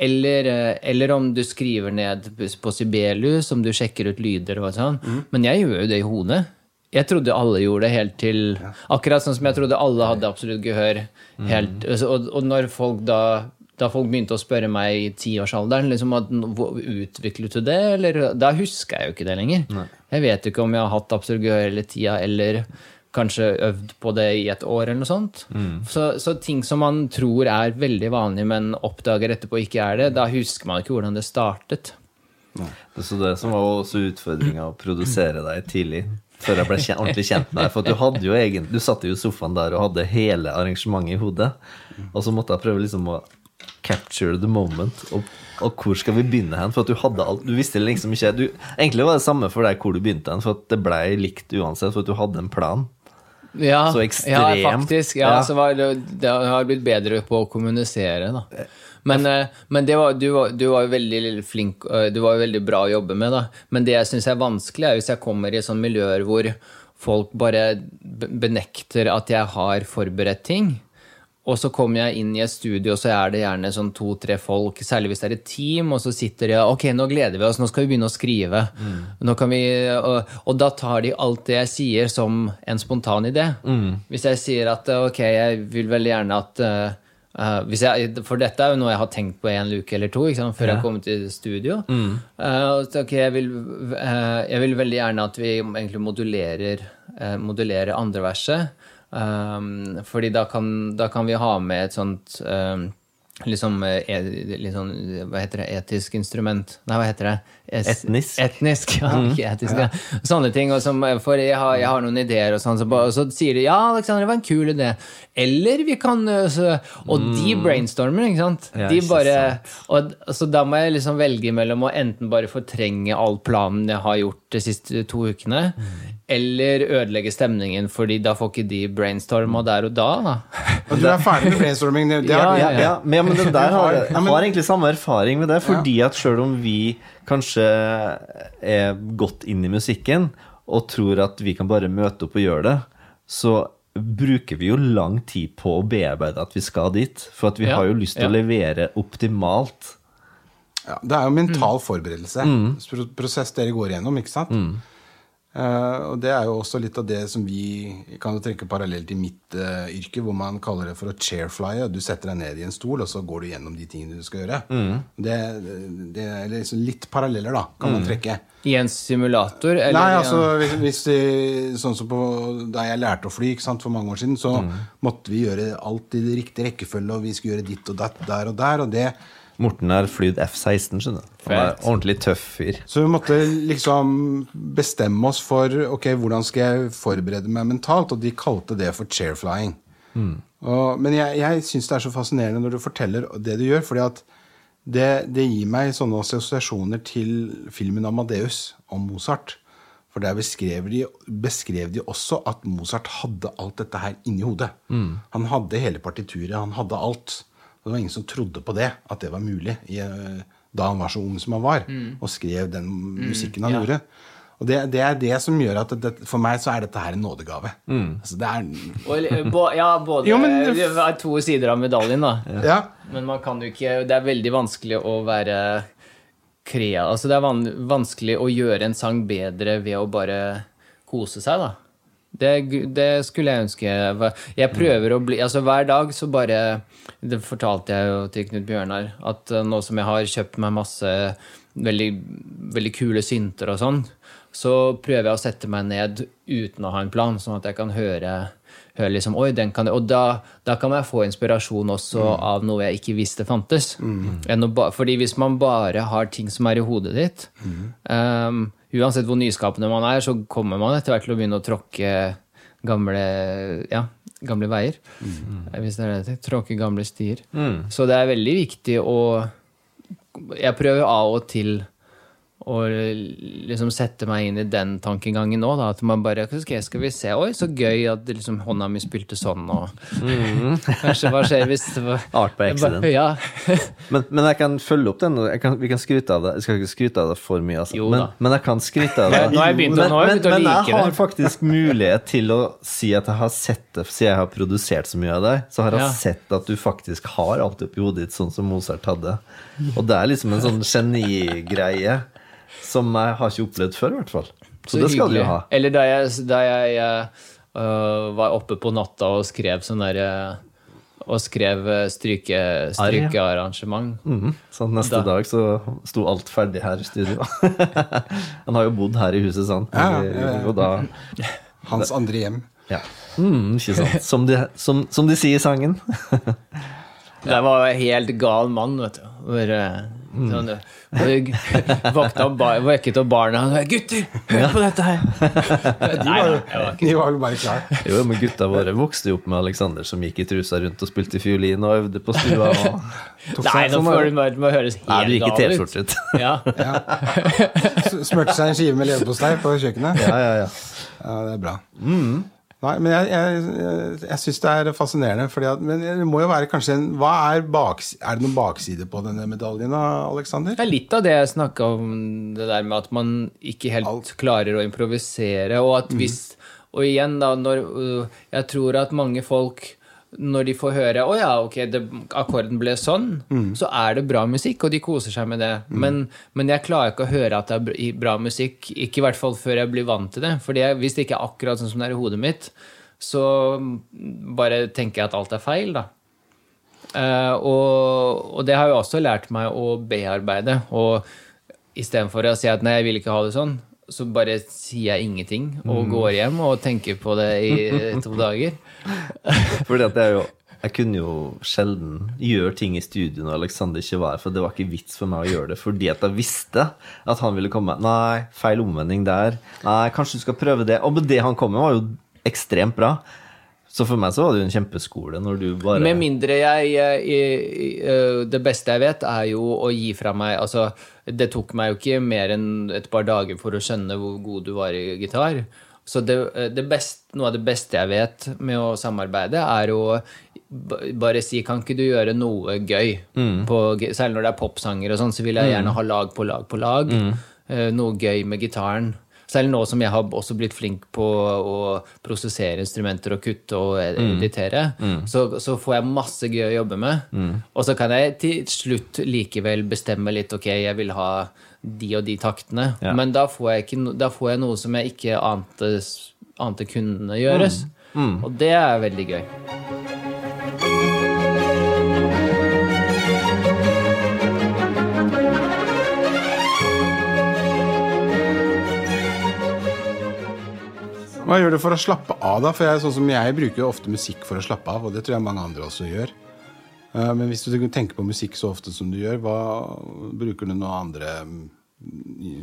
Eller, -hmm. eller om du skriver ned på Sibelius, om du sjekker ut lyder og sånn. Men jeg gjør jo det i hodet. Jeg trodde alle gjorde det helt til Akkurat sånn som jeg trodde alle hadde absolutt gehør. Helt, og, og når folk da da folk begynte å spørre meg i tiårsalderen liksom at, hvor- utviklet du det, eller Da husker jeg jo ikke det lenger. Jeg vet jo ikke om jeg har hatt absolutt gehør hele tida, eller kanskje øvd på det i et år, eller noe sånt. Så, så ting som man tror er veldig vanlig, men oppdager etterpå ikke er det, da husker man ikke hvordan det startet. Det er så det som var også utfordringa å produsere deg tidlig. Før jeg ble kjent, ordentlig kjent med deg. For du hadde jo egen, du satt jo i sofaen der og hadde hele arrangementet i hodet. Og så måtte jeg prøve liksom å capture the moment. Og, og hvor skal vi begynne hen? For at du hadde alt Du visste liksom ikke du, Egentlig var det samme for deg hvor du begynte hen, for at det ble likt uansett, for at du hadde en plan. Ja, Så Ja, faktisk. Ja, Ja. Så var det, det har blitt bedre på å kommunisere, da. Men, eh, men det var, du, var, du var veldig flink, eh, du var veldig bra å jobbe med, da. Men det jeg syns er vanskelig, er hvis jeg kommer i sånne miljøer hvor folk bare benekter at jeg har forberedt ting. Og så kommer jeg inn i et studio, og så er det gjerne sånn to-tre folk, særlig hvis det er et team, og så sitter de og Ok, nå gleder vi oss, nå skal vi begynne å skrive. Kan vi, og, og da tar de alt det jeg sier, som en spontan idé. Hvis jeg sier at ok, jeg vil veldig gjerne at eh, eh, hvis jeg, For dette er jo noe jeg har tenkt på en uke eller to sant, før jeg kommer til studio. Mm. Uh, ok, jeg, vil, uh, jeg vil veldig gjerne at vi egentlig modulerer, uh, modulerer andre verset. Um, fordi da kan, da kan vi ha med et sånt um, liksom, et, liksom, sånn, Hva heter det? Etisk instrument? Nei, hva heter det? Es, Etnisk. Etnisk, ja. Ikke etnisk, ja. Sånne ting. Og som, for jeg har, jeg har noen ideer, og sånn, så, og så sier de ja, Alexander, det var en kul idé. Eller vi kan eh, så, Og de brainstormer, ikke sant? Ja, de ikke bare, sant. og, så da må jeg liksom velge mellom å enten bare fortrenge all planen jeg har gjort de siste to ukene, eller ødelegge stemningen, fordi da får ikke de brainstorma der og da. da. Og du er ferdig med brainstorming. Det, har, Ja, ja, Ja, men, ja, men det der har, har egentlig samme erfaring med det, fordi at selv om vi kanskje er godt inn i musikken og tror at vi kan bare møte opp og gjøre det, så bruker vi jo lang tid på å bearbeide at vi skal dit. For at vi Ja, har jo lyst til ja. å levere optimalt. Ja, det er jo mental Mm. forberedelse. Mm. Prosess dere går igjennom, ikke sant? Mm. Eh, og det er jo også litt av det som vi kan jo trekke parallelt i mitt uh, yrke, hvor man kaller det for å chairflye. Du setter deg ned i en stol, og så går du gjennom de tingene du skal gjøre. Mm. Det, det er liksom litt paralleller, da, kan man trekke. I en simulator? Eller, Nei, altså hvis, hvis de, Sånn som på, da jeg lærte å fly ikke sant, for mange år siden, så Mm. måtte vi gjøre alt i riktig rekkefølge, og vi skulle gjøre ditt og datt der og der. og det Morten har flydd F-16, skjønner du. Han er ordentlig tøff fyr. Så vi måtte liksom bestemme oss for ok, hvordan skal jeg forberede meg mentalt, og de kalte det for chairflying. Og, men jeg, jeg syns det er så fascinerende når du forteller det du gjør, fordi at det, det gir meg sånne assosiasjoner til filmen Amadeus om Mozart. For der beskrev de, beskrev de også at Mozart hadde alt dette her inni hodet. Han hadde hele partituret, han hadde alt. Det var ingen som trodde på det, at det var mulig i, eh, da han var så ung som han var, og skrev den musikken han ja. gjorde. Og det, det er det som gjør at det, for meg så er dette her en nådegave. Altså, det er, ja, både Jo, men det- er to sider av medaljen, da. ja. Men man kan jo ikke Det er veldig vanskelig å være krea... Altså, det er van vanskelig å gjøre en sang bedre ved å bare kose seg, da. Det, det skulle jeg ønske. Jeg prøver å bli Altså, hver dag så bare Det fortalte jeg jo til Knut Bjørnar, at eh, nå som jeg har kjøpt meg masse veldig, veldig kule synter og sånn, så prøver jeg å sette meg ned uten å ha en plan, sånn at jeg kan høre, høre liksom, Oi, den kan jeg Og da, da kan jeg få inspirasjon også av noe jeg ikke visste fantes. Mm. fordi hvis man bare har ting som er i hodet ditt um, Uansett hvor nyskapende man er, så kommer man etter hvert til å begynne å tråkke gamle, ja, gamle veier. Hvis det er det det. Tråkke gamle stier. Så det er veldig viktig å Jeg prøver av og til og liksom sette meg inn i den tankegangen nå. Da, at man bare okay, Skal vi se Oi, så gøy at liksom, hånda mi spilte sånn, og Kanskje hva skjer hvis var Art by accident. Ja. Men, men jeg kan følge opp den. Kan, vi kan skryte av det. Jeg skal ikke skryte av det for mye, altså. Jo men, men jeg kan skryte av det. Nå har jeg begynt å- men, jeg men, å men jeg har faktisk mulighet til å si at jeg har sett det, siden jeg har produsert så mye av deg, så har jeg Ja. sett at du faktisk har alt oppi hodet ditt sånn som Mozart hadde. Og det er liksom en sånn genigreie som jeg har ikke opplevd før, i hvert fall. Så, det skal du hyggelig. jo ha. Eller da jeg, da jeg eh, øh, var oppe på natta og skrev sånn derre Og skrev eh, stryke, strykearrangement. Mhm. Så neste Da. dag så sto alt ferdig her i studio. Han har jo bodd her i huset, sant? Ja, ja, ja, da Hans andre hjem. Ja. Mm, ikke sant. Som de, som, som de sier i sangen. Jeg var en helt gal mann, vet du. Bare, Mm. Sånn, og vakta opp, vekket opp barna og sa 'Gutter, hør på dette her!' De var De var jo bare klare. Jo, men gutta våre vokste jo opp med Alexander som gikk i trusa rundt og spilte fiolin og øvde på stua. Og... Nei, nå sånn får du må høres helt Nei, du gikk i. T-skjorte. Ja. ja. Smurte seg en skive med leverpostei på kjøkkenet. Ja, ja, ja. Ja, det er bra. Nei, men jeg, jeg, jeg, syns det er fascinerende. Fordi at, men det må jo være kanskje en hva Er baks, Er det noen bakside på denne medaljen, Aleksander? Alexander? Det er litt av det jeg snakka om, det der med at man ikke helt klarer å improvisere. Og at hvis Og igjen, da, når øh, Jeg tror at mange folk når de får høre å ja, ok, det, akkorden ble sånn, så er det bra musikk, og de koser seg med det. Men, men jeg klarer ikke å høre at det er bra musikk, ikke i hvert fall før jeg blir vant til det. For hvis det ikke er akkurat sånn som det er i hodet mitt, så bare tenker jeg at alt er feil, da. Uh, og, og det har jo også lært meg å bearbeide. Og istedenfor å si at nei, jeg vil ikke ha det sånn, så bare sier jeg ingenting og går hjem og tenker på det i to dager. Fordi at det er jo Jeg kunne jo sjelden gjøre ting i studio når Alexander ikke var her, for det var ikke vits for meg å gjøre det fordi at jeg visste at han ville komme. Nei, feil omvending der. Nei, kanskje du skal prøve det. Og det han kom med, var jo ekstremt bra. Så for meg så var det jo en kjempeskole når du bare Med mindre jeg, jeg, jeg øh, Det beste jeg vet, er jo å gi fra meg Altså, det tok meg jo ikke mer enn et par dager for å skjønne hvor god du var i gitar. Så det, det best, noe av det beste jeg vet med å samarbeide, er å bare si Kan ikke du gjøre noe gøy? På, særlig når det er popsanger og sånn, så vil jeg gjerne ha lag på lag på lag. Mm. Noe gøy med gitaren. Selv nå som jeg har også blitt flink på å prosessere instrumenter og kutte og editere, så, så får jeg masse gøy å jobbe med. Og så kan jeg til slutt likevel bestemme litt ok, jeg vil ha de og de taktene. Ja. Men da får, jeg ikke, da får jeg noe som jeg ikke ante, ante kunne gjøres. Og det er veldig gøy. Hva gjør du for å slappe av, da? For jeg, sånn som jeg bruker jo ofte musikk for å slappe av, og det tror jeg mange andre også gjør. Eh, Men hvis du tenker på musikk så ofte som du gjør, hva bruker du noe andre mm,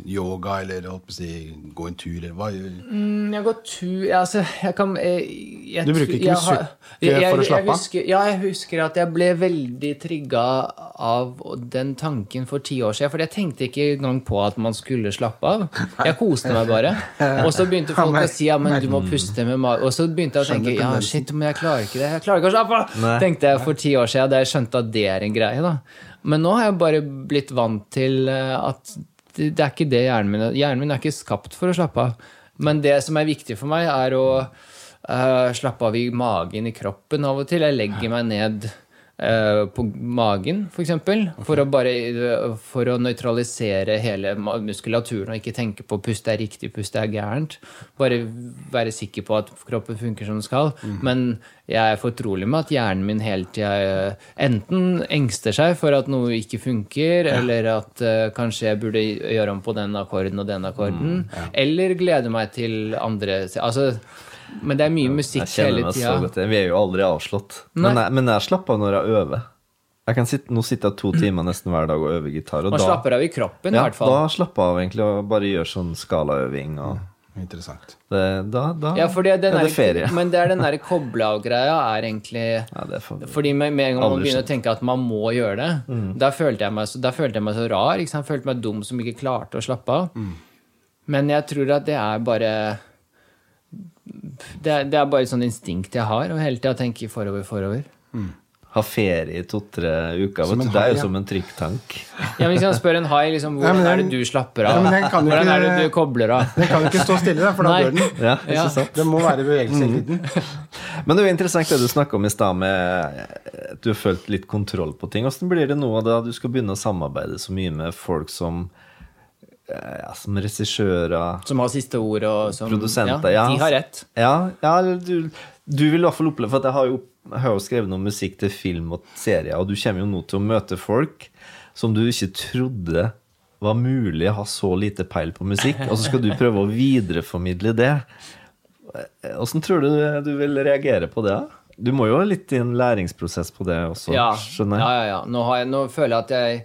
Yoga, eller holdt på å si, gå en tur, eller hva Mm, Jeg går tur Altså, jeg kan jeg, jeg, Du bruker ikke musikk for å slappe av? Ja, jeg husker at jeg ble veldig trigga av den tanken for ti år siden. For jeg tenkte ikke engang på at man skulle slappe av. Jeg koste meg bare. Og så begynte folk å si ja, men du må puste med magen. Og så begynte jeg å tenke ja, shit, men jeg klarer ikke det. Jeg klarer ikke å slappe av! Tenkte jeg for ti år siden, da jeg skjønte at det er en greie. da. Men nå har jeg bare blitt vant til eh, at det er ikke det hjernen min er. Hjernen min er ikke skapt for å slappe av. Men det som er viktig for meg, er å eh, slappe av i magen, i kroppen av og til. Jeg legger meg ned uh, på magen, f.eks., for, eksempel, for å bare eh, For å nøytralisere hele muskulaturen og ikke tenke på pust er riktig, pust er gærent. Bare være sikker på at kroppen funker som den skal. Men jeg er fortrolig med at hjernen min hele tida enten engster seg for at noe ikke funker, eller at uh, kanskje jeg burde gjøre om på den akkorden og den akkorden, eller gleder meg til andre Altså, men det er mye musikk hele tida. Vi er jo aldri avslått. Nei. Men jeg, men jeg slapper av når jeg øver. Jeg kan sitte, nå sitter jeg to timer nesten hver dag og øver gitar. Og Man da, slapper av i kroppen, i hvert fall. da slapper jeg av egentlig og bare gjør sånn skalaøving. Og, Interessant. Det, da da Ja, fordi den er er det ferie. Men det er den derre koble-av-greia er egentlig Ja, det er for, Fordi med, med en gang man begynner å tenke at man må gjøre det, da, følte jeg meg så, da følte jeg meg så rar. Ikke sant? Jeg følte meg dum som ikke klarte å slappe av. Men jeg tror at det er bare det er, det er bare et sånt instinkt jeg har, og hele tida tenke forover, forover. ha ferie i to-tre uker. Vet du, det er jo ja. som en trykktank. Ja, men Hvis jeg spør en hai liksom, Ja, hvordan er det du slapper av, Ja, men den kan hvordan ikke- er det du kobler av? Den kan jo ikke stå stille, da, for da dør den. Ja, Ja. sant? Det må være bevegelse hele tiden. Men det er jo interessant det du snakka om i stad, med at du har følt litt kontroll på ting. Åssen blir det nå da du skal begynne å samarbeide så mye med folk som ja, som regissører, Som har siste ord, og som produsenter? Ja, de har rett. Ja, ja du, du vil i hvert fall oppleve For jeg har jo, jeg har jo skrevet noe musikk til film og serier, og du kommer jo nå til å møte folk som du ikke trodde var mulig å ha så lite peil på musikk, og så skal du prøve å videreformidle det. Åssen tror du du vil reagere på det? Du må jo ha litt i en læringsprosess på det også, Ja, skjønner ja, jeg? ja, ja. Nå, har jeg, nå føler jeg at jeg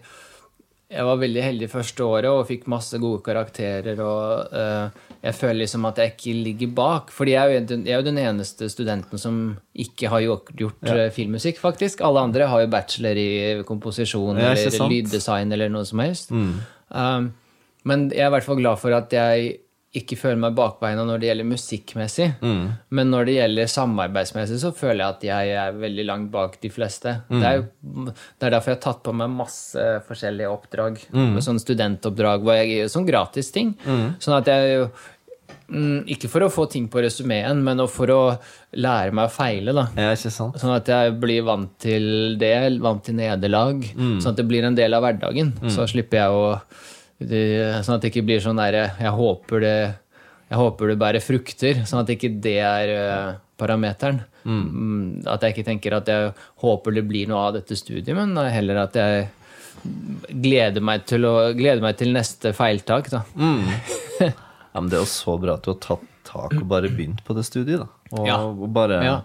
jeg var veldig heldig første året og fikk masse gode karakterer. og uh, Jeg føler liksom at jeg ikke ligger bak. Fordi jeg er jo den, er jo den eneste studenten som ikke har gjort, gjort eh, filmmusikk, faktisk. Alle andre har jo bachelor i komposisjon eller lyddesign eller noe som helst. Um, men jeg er i hvert fall glad for at jeg ikke føler meg bakbeina når det gjelder musikkmessig. Men når det gjelder samarbeidsmessig, så føler jeg at jeg er veldig langt bak de fleste. Det, er jo, det er derfor jeg har tatt på meg masse forskjellige oppdrag. Sånn studentoppdrag hvor jeg gjør sånn gratis ting. Sånn at jeg mm, Ikke for å få ting på resumeen, men for å lære meg å feile, da. Ja, ikke sant? Sånn at jeg blir vant til det, vant til nederlag. Sånn at det blir en del av hverdagen. Så slipper jeg å det, Sånn at det ikke blir sånn derre Jeg håper det jeg håper det bærer frukter, sånn at ikke det er eh, parameteren. Mm, At jeg ikke tenker at jeg håper det blir noe av dette studiet, men heller at jeg gleder meg til, å, gleder meg til neste feiltak. Da. Ja, men det er jo så bra at du har tatt tak og bare begynt på det studiet, da. Og, Ja. og bare Ja.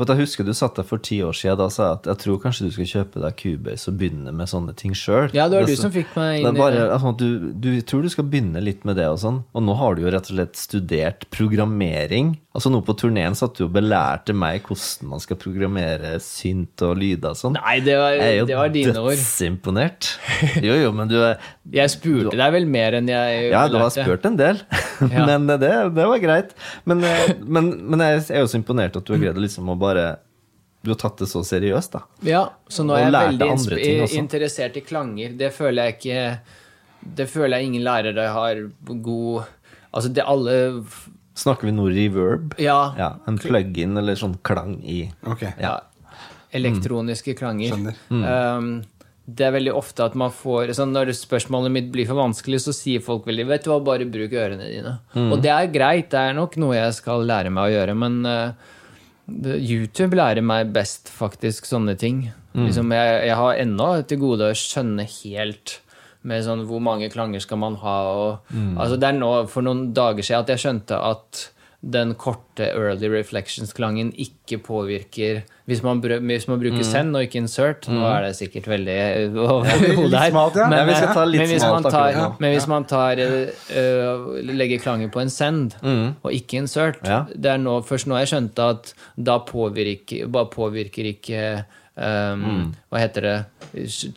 For jeg husker du satt der for ti år siden da sa at jeg tror kanskje du skal kjøpe deg Cubase og begynne med sånne ting sjøl. Ja, det var du som fikk meg inn er bare, det. altså, du, du tror du skal begynne litt med det og sånn. Og nå har du jo rett og slett studert programmering. Altså nå på turneen satt du og belærte meg hvordan man skal programmere synt og lyder og sånn. Nei, det var, Jeg er jo det var dine ord. dødsimponert. Jo, jo, men du er Jeg spurte deg vel mer enn jeg Ja, du har spurt en del, Ja. men det, det var greit. Men, eh, men, men jeg er jo så imponert at du har greid å liksom å bare Du har tatt det så seriøst, da. Ja, så nå er jeg veldig interessert i klanger. Det føler jeg ikke Det føler jeg ingen lærere har god Altså, det alle Snakker vi noe reverb? Ja. Ja, En plug-in eller sånn klang i Ok. ja elektroniske klanger. Skjønner. Um, det er veldig ofte at man får sånn Når spørsmålet mitt blir for vanskelig, så sier folk veldig Vet du hva, bare bruk ørene dine. Og det er greit, det er nok noe jeg skal lære meg å gjøre, men uh, YouTube lærer meg best faktisk sånne ting. Liksom, jeg, jeg har ennå til gode å skjønne helt med sånn hvor mange klanger skal man ha. Og, altså det er nå for noen dager siden at jeg skjønte at den korte early reflections-klangen ikke påvirker Hvis man, hvis man bruker send og ikke insert Nå er det sikkert veldig over hodet her. smalt, ja. Men hvis smalt man tar, akkurat men hvis man tar eh, eh, legger klanger på en send og ikke insert Ja. Det er nå, først nå jeg skjønte at da påvirker, bare påvirker ikke um, Hva heter det?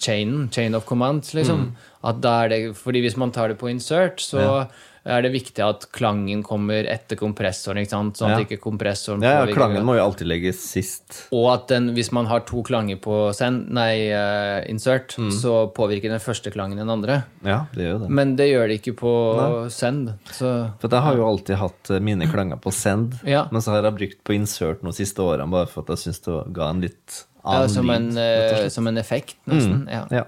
Chainen, chain of commands, liksom. At da er det, fordi hvis man tar det på insert, så er det viktig at klangen kommer etter kompressoren, ikke sant? sånn at Ja. ikke kompressoren Ja, ja, påvirker klangen må jo alltid legges sist. og at den, hvis man har to klanger på send, nei, uh, insert, så påvirker den første klangen den andre. Ja, det gjør det. Men det gjør det ikke på send. Så For jeg har jo alltid hatt eh, mine klanger på send, Ja. men så har jeg brukt på insert de siste årene bare for at jeg syns det ga en litt ja, annen som, en, lyd. eh, som en effekt, nesten. Ja. Ja.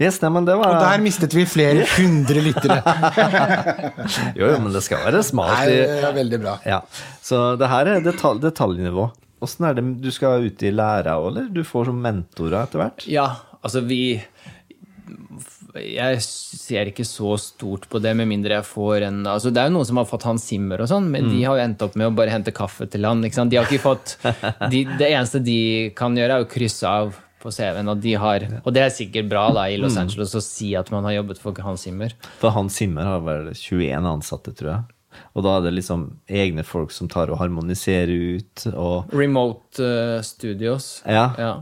Yes, nei, men det var Og der mistet vi flere hundre lyttere. Jo, jo, men det skal være smalt. Nei, det er veldig bra. Ja. Så det her er detalj, detaljnivå. Åssen er det du skal ut i læra òg, eller? Du får som mentorer etter hvert? ja, altså vi Jeg ser ikke så stort på det, med mindre jeg får en altså Det er jo noen som har fått Hans Zimmer og sånn, men de har jo endt opp med å bare hente kaffe til han. Ikke sant? De har ikke fått de, Det eneste de kan gjøre, er å krysse av på CV-en, og de har Og det er sikkert bra da i Los Angeles å si at man har jobbet for Hans Zimmer. For Hans Zimmer har vel 21 ansatte, tror jeg. Og da er det liksom egne folk som tar og harmoniserer ut, og Remote uh, studios. Ja. ja.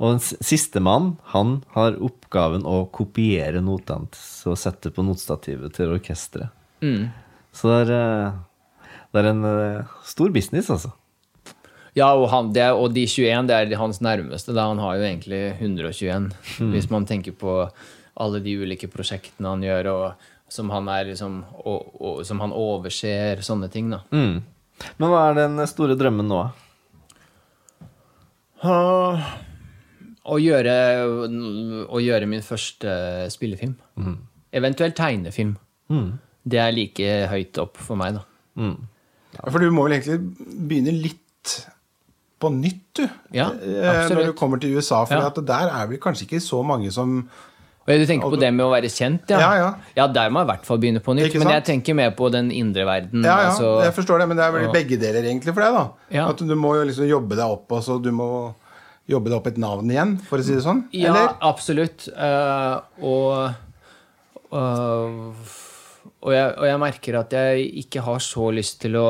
Og sistemann, han har oppgaven å kopiere notene og sette på notstativet til orkesteret. Mm. Så det er, eh, det er en eh, stor business, altså. Ja, og, han, det, og de 21, det er hans nærmeste. Da. Han har jo egentlig 121, hvis man tenker på alle de ulike prosjektene han gjør, og som han, er liksom, og, og, som han overser, sånne ting. da. Mm. Men hva er den store drømmen nå? Ah, Å gjøre, å gjøre min første spillefilm. Eventuelt tegnefilm. Det er like høyt opp for meg, da. Mm. Ja, For du må vel egentlig begynne litt på nytt, du. Ja, Eh, Når du kommer til USA. For Ja. at der er vel kanskje ikke så mange som du tenker på det med å være kjent, ja? Ja, ja. der må jeg i hvert fall begynne på nytt. Men jeg tenker mer på den indre verden. Ja, ja, altså- jeg forstår det, men det er vel begge deler egentlig for deg, da. Ja. At du må jo liksom jobbe deg opp, og så du må jobbe deg opp et navn igjen, for å si det sånn? Ja, Eller? absolutt. Uh, og og- og jeg, og jeg merker at jeg ikke har så lyst til å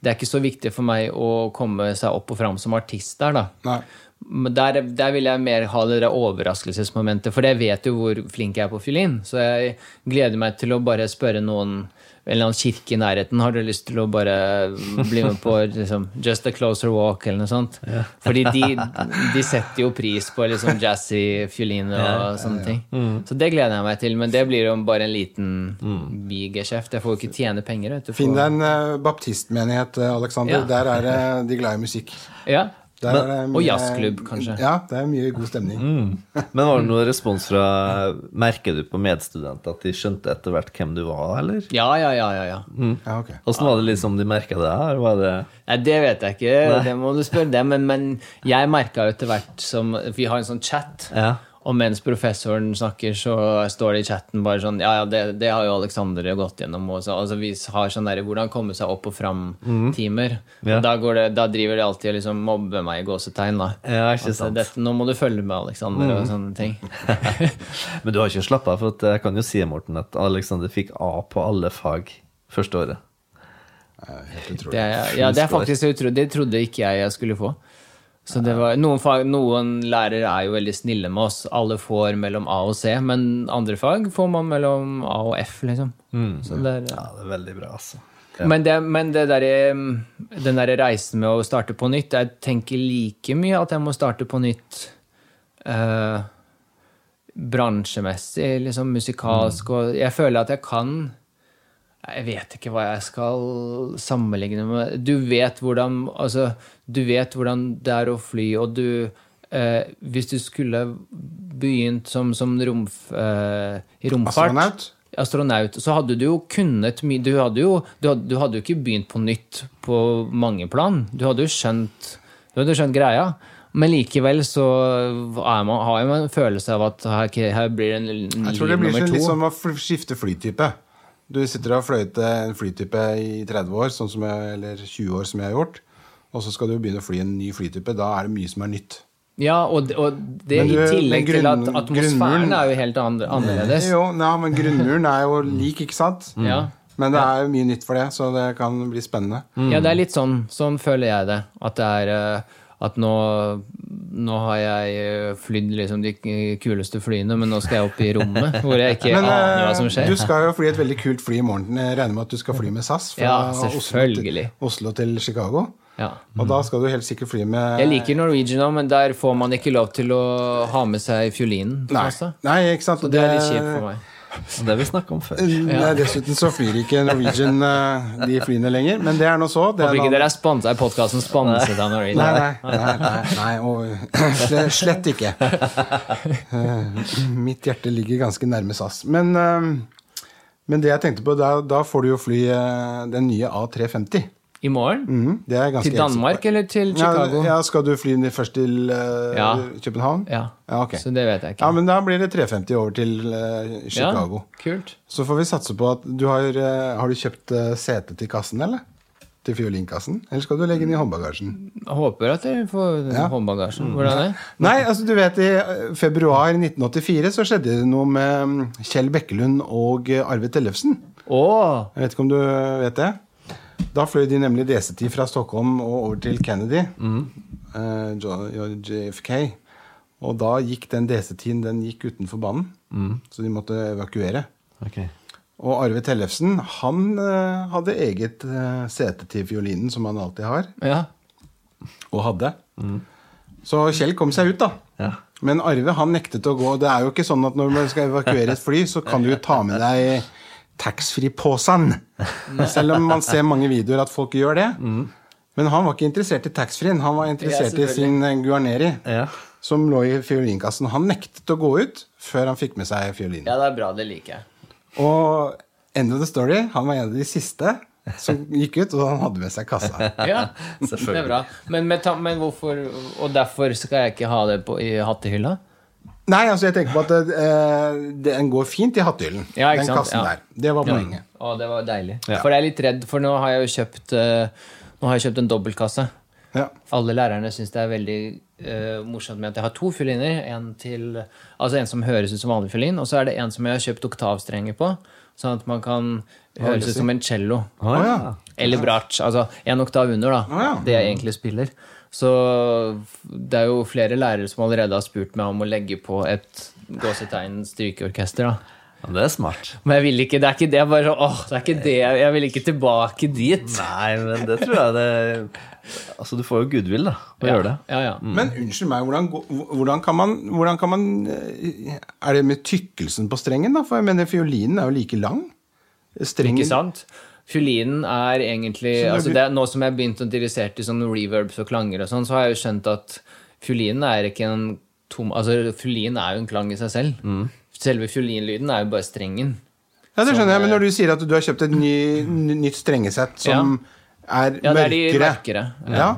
Det er ikke så viktig for meg å komme seg opp og fram som artist der, da. Nei. Der, der vil jeg mer ha det der overraskelsesmomentet, for jeg vet jo hvor flink jeg er på fiolin. Så jeg gleder meg til å bare spørre noen eller annen kirke i nærheten har du lyst til å bare bli med på liksom, Just a Closer Walk eller noe sånt. Fordi de, de setter jo pris på liksom jazzy fiolin og sånne ting. Så det gleder jeg meg til, men det blir jo bare en liten bigeskjeft. Jeg får jo ikke tjene penger. Vet du, Finn deg en uh, baptistmenighet, eh, Alexander. Ja. Der er uh, de glad i musikk. Ja. Der er det og jazzklubb, kanskje. Ja, det er mye god stemning. Men var det noen respons fra Merker du på medstudenter at de skjønte etter hvert hvem du var, eller? Ja, ja, ja, ja, ja. Ja, okay. Åssen var det liksom de merka det her? Var det Nei, det vet jeg ikke, det må du spørre dem. Men, men jeg merka jo etter hvert som Vi har en sånn chat, Ja. Og mens professoren snakker, så står det i chatten bare sånn Ja, ja, det, det har jo Alexander gått gjennom. Også. altså, vi har sånn derre hvordan komme seg opp og fram-timer. Ja. Og da, går det, da driver de alltid og liksom mobber meg i gåsetegn, da. Ja, ikke Altså, sant. dette, nå må du følge med, Alexander, og sånne ting. Men du har ikke slappa av, for at jeg kan jo si Morten, at Alexander fikk A på alle fag første året. Helt utrolig. Det, er- ja, det er faktisk utrolig. Det trodde ikke jeg jeg skulle få. Så det var, noen, fag, noen lærere er jo veldig snille med oss. Alle får mellom A og C, men andre fag får man mellom A og F, liksom. Så det er, Ja, det er veldig bra, altså. Men, det, men det der, den derre reisen med å starte på nytt Jeg tenker like mye at jeg må starte på nytt eh, bransjemessig, liksom musikalsk, og jeg føler at jeg kan jeg vet ikke hva jeg skal sammenligne med. Du vet hvordan, altså, du vet hvordan det er å fly, og du eh, Hvis du skulle begynt som, som romf, eh, romfart Astronaut? astronaut, så hadde du jo kunnet mye Du du du hadde jo ikke begynt på nytt på mange plan. Du hadde jo skjønt, du hadde skjønt greia. Men likevel så man, har man en følelse av at her, her blir det en Jeg tror det blir sånn, litt som å skifte flytype. Du sitter og har fløyet en flytype i 30 år, sånn som jeg, eller 20 år som jeg har gjort, og så skal du begynne å fly en ny flytype. Da er det mye som er nytt. Ja, og, det- og det du, i tillegg grunn, til at atmosfæren er jo helt annerledes. Jo, ja, men grunnmuren er jo lik, ikke sant? Ja. Men det er jo mye nytt for det, så det kan bli spennende. ja, det er litt sånn. Sånn føler jeg det. At det er eh, at nå, nå har jeg flydd liksom de kuleste flyene, men nå skal jeg opp i rommet hvor jeg ikke Men aner hva eh, som skjer. du skal jo fly et veldig kult fly i morgen. Jeg regner med at du skal fly med SAS fra Ja, Oslo, til. Oslo til Chicago. Ja. Og da skal du helt sikkert fly med Jeg liker Norwegian òg, men der får man ikke lov til å ha med seg fiolinen. Nei, nei ikke sant. Så det er litt kjipt for meg. Det har vi snakka om før. Nei, dessuten så flyr ikke Norwegian eh, de flyene lenger, men det er nå så. Det er Håper ikke dere er podkasten sponset av Norwegian. nei, nei, nei, nei og, slett, ikke. Eh, Mitt hjerte ligger ganske nærme SAS. Men, eh, men det jeg tenkte på, da, da får du jo fly den nye A350. I morgen? Mm, det er ganske Til Danmark eller til Chicago? Ja, ja, skal du fly ned først til uh, Ja. København? Ja. Ja, okay. Så det vet jeg ikke. Ja, men da blir det 350 over til uh, Chicago. Ja, kult. Så får vi satse på at du har uh, Har du kjøpt sete til kassen, eller? Til fiolinkassen? Eller skal du legge den i håndbagasjen? Jeg håper at jeg får Ja. håndbagasjen. Hvordan er det? Nei, altså du vet i februar 1984 så skjedde det noe med mm, Kjell Bekkelund og Arvid Arve Tellefsen. Å! Jeg vet ikke om du vet det? Da fløy de nemlig DC-10 fra Stockholm og over til Kennedy, mm. J- JFK. Og da gikk den DC-10 den gikk utenfor banen, så de måtte evakuere. Okay. Og Arve Tellefsen han eh, hadde eget eh, sete til fiolinen, som han alltid har, Ja. og hadde. Så Kjell kom seg ut, da. Ja. Men Arve han nektet å gå. Det er jo ikke sånn at når man skal evakuere et fly, så kan du jo ta med deg taxfree-posen. Selv om man ser mange videoer at folk gjør det. Men han var ikke interessert i taxfree-en. Han var interessert i sin eh, Guarneri, Ja. som lå i fiolinkassen. Han nektet å gå ut før han fikk med seg fiolinen. ja, det er bra. Det liker jeg. Og end of the story, han var en av de siste som gikk ut, og han hadde med seg kassa. Ja, det er bra. Men, men, men hvorfor Og derfor skal jeg ikke ha det på, i hattehylla? Nei, altså jeg tenker på at uh, den går fint i hattehyllen. Ja, den sant? kassen Ja. der. Det var poenget. Å, det var deilig. Ja. For jeg er litt redd, for nå har jeg jo kjøpt uh, Nå har jeg kjøpt en dobbeltkasse. Ja. Alle lærerne syns det er veldig uh, morsomt med at jeg har to fioliner. En, til, altså en som høres ut som vanlig fiolin, og så er det en som jeg har kjøpt oktavstrenger på. Sånn at man kan høres ut som en cello. Ah, ja. Eller bratsj. Altså en oktav under, da. Ah, ja. Det jeg egentlig spiller. Så det er jo flere lærere som allerede har spurt meg om å legge på et gåsetegn strykeorkester. da. Ja, Det er smart. Men jeg vil ikke, det er ikke det. Jeg bare, åh, det er ikke det. Jeg vil ikke tilbake dit. Nei, men det tror jeg det Altså, du får jo goodwill, da, å gjøre det. Ja, ja. Men unnskyld meg, hvordan, hvordan, kan man, hvordan kan man Er det med tykkelsen på strengen, da? For jeg mener, fiolinen er jo like lang. Strengen Ikke sant? Fiolinen er egentlig Så altså det, er- Nå som jeg har begynt å interessert i sånn reverbs og klanger, og sånn, så har jeg jo skjønt at fiolinen er ikke en tom Altså, fiolin er jo en klang i seg selv. Mm. Selve fiolinlyden er jo bare strengen. Ja, det skjønner jeg, men når du sier at du har kjøpt et ny, ny, nytt strengesett som er mørkere Ja, det er de mørkere, Ja. Ja.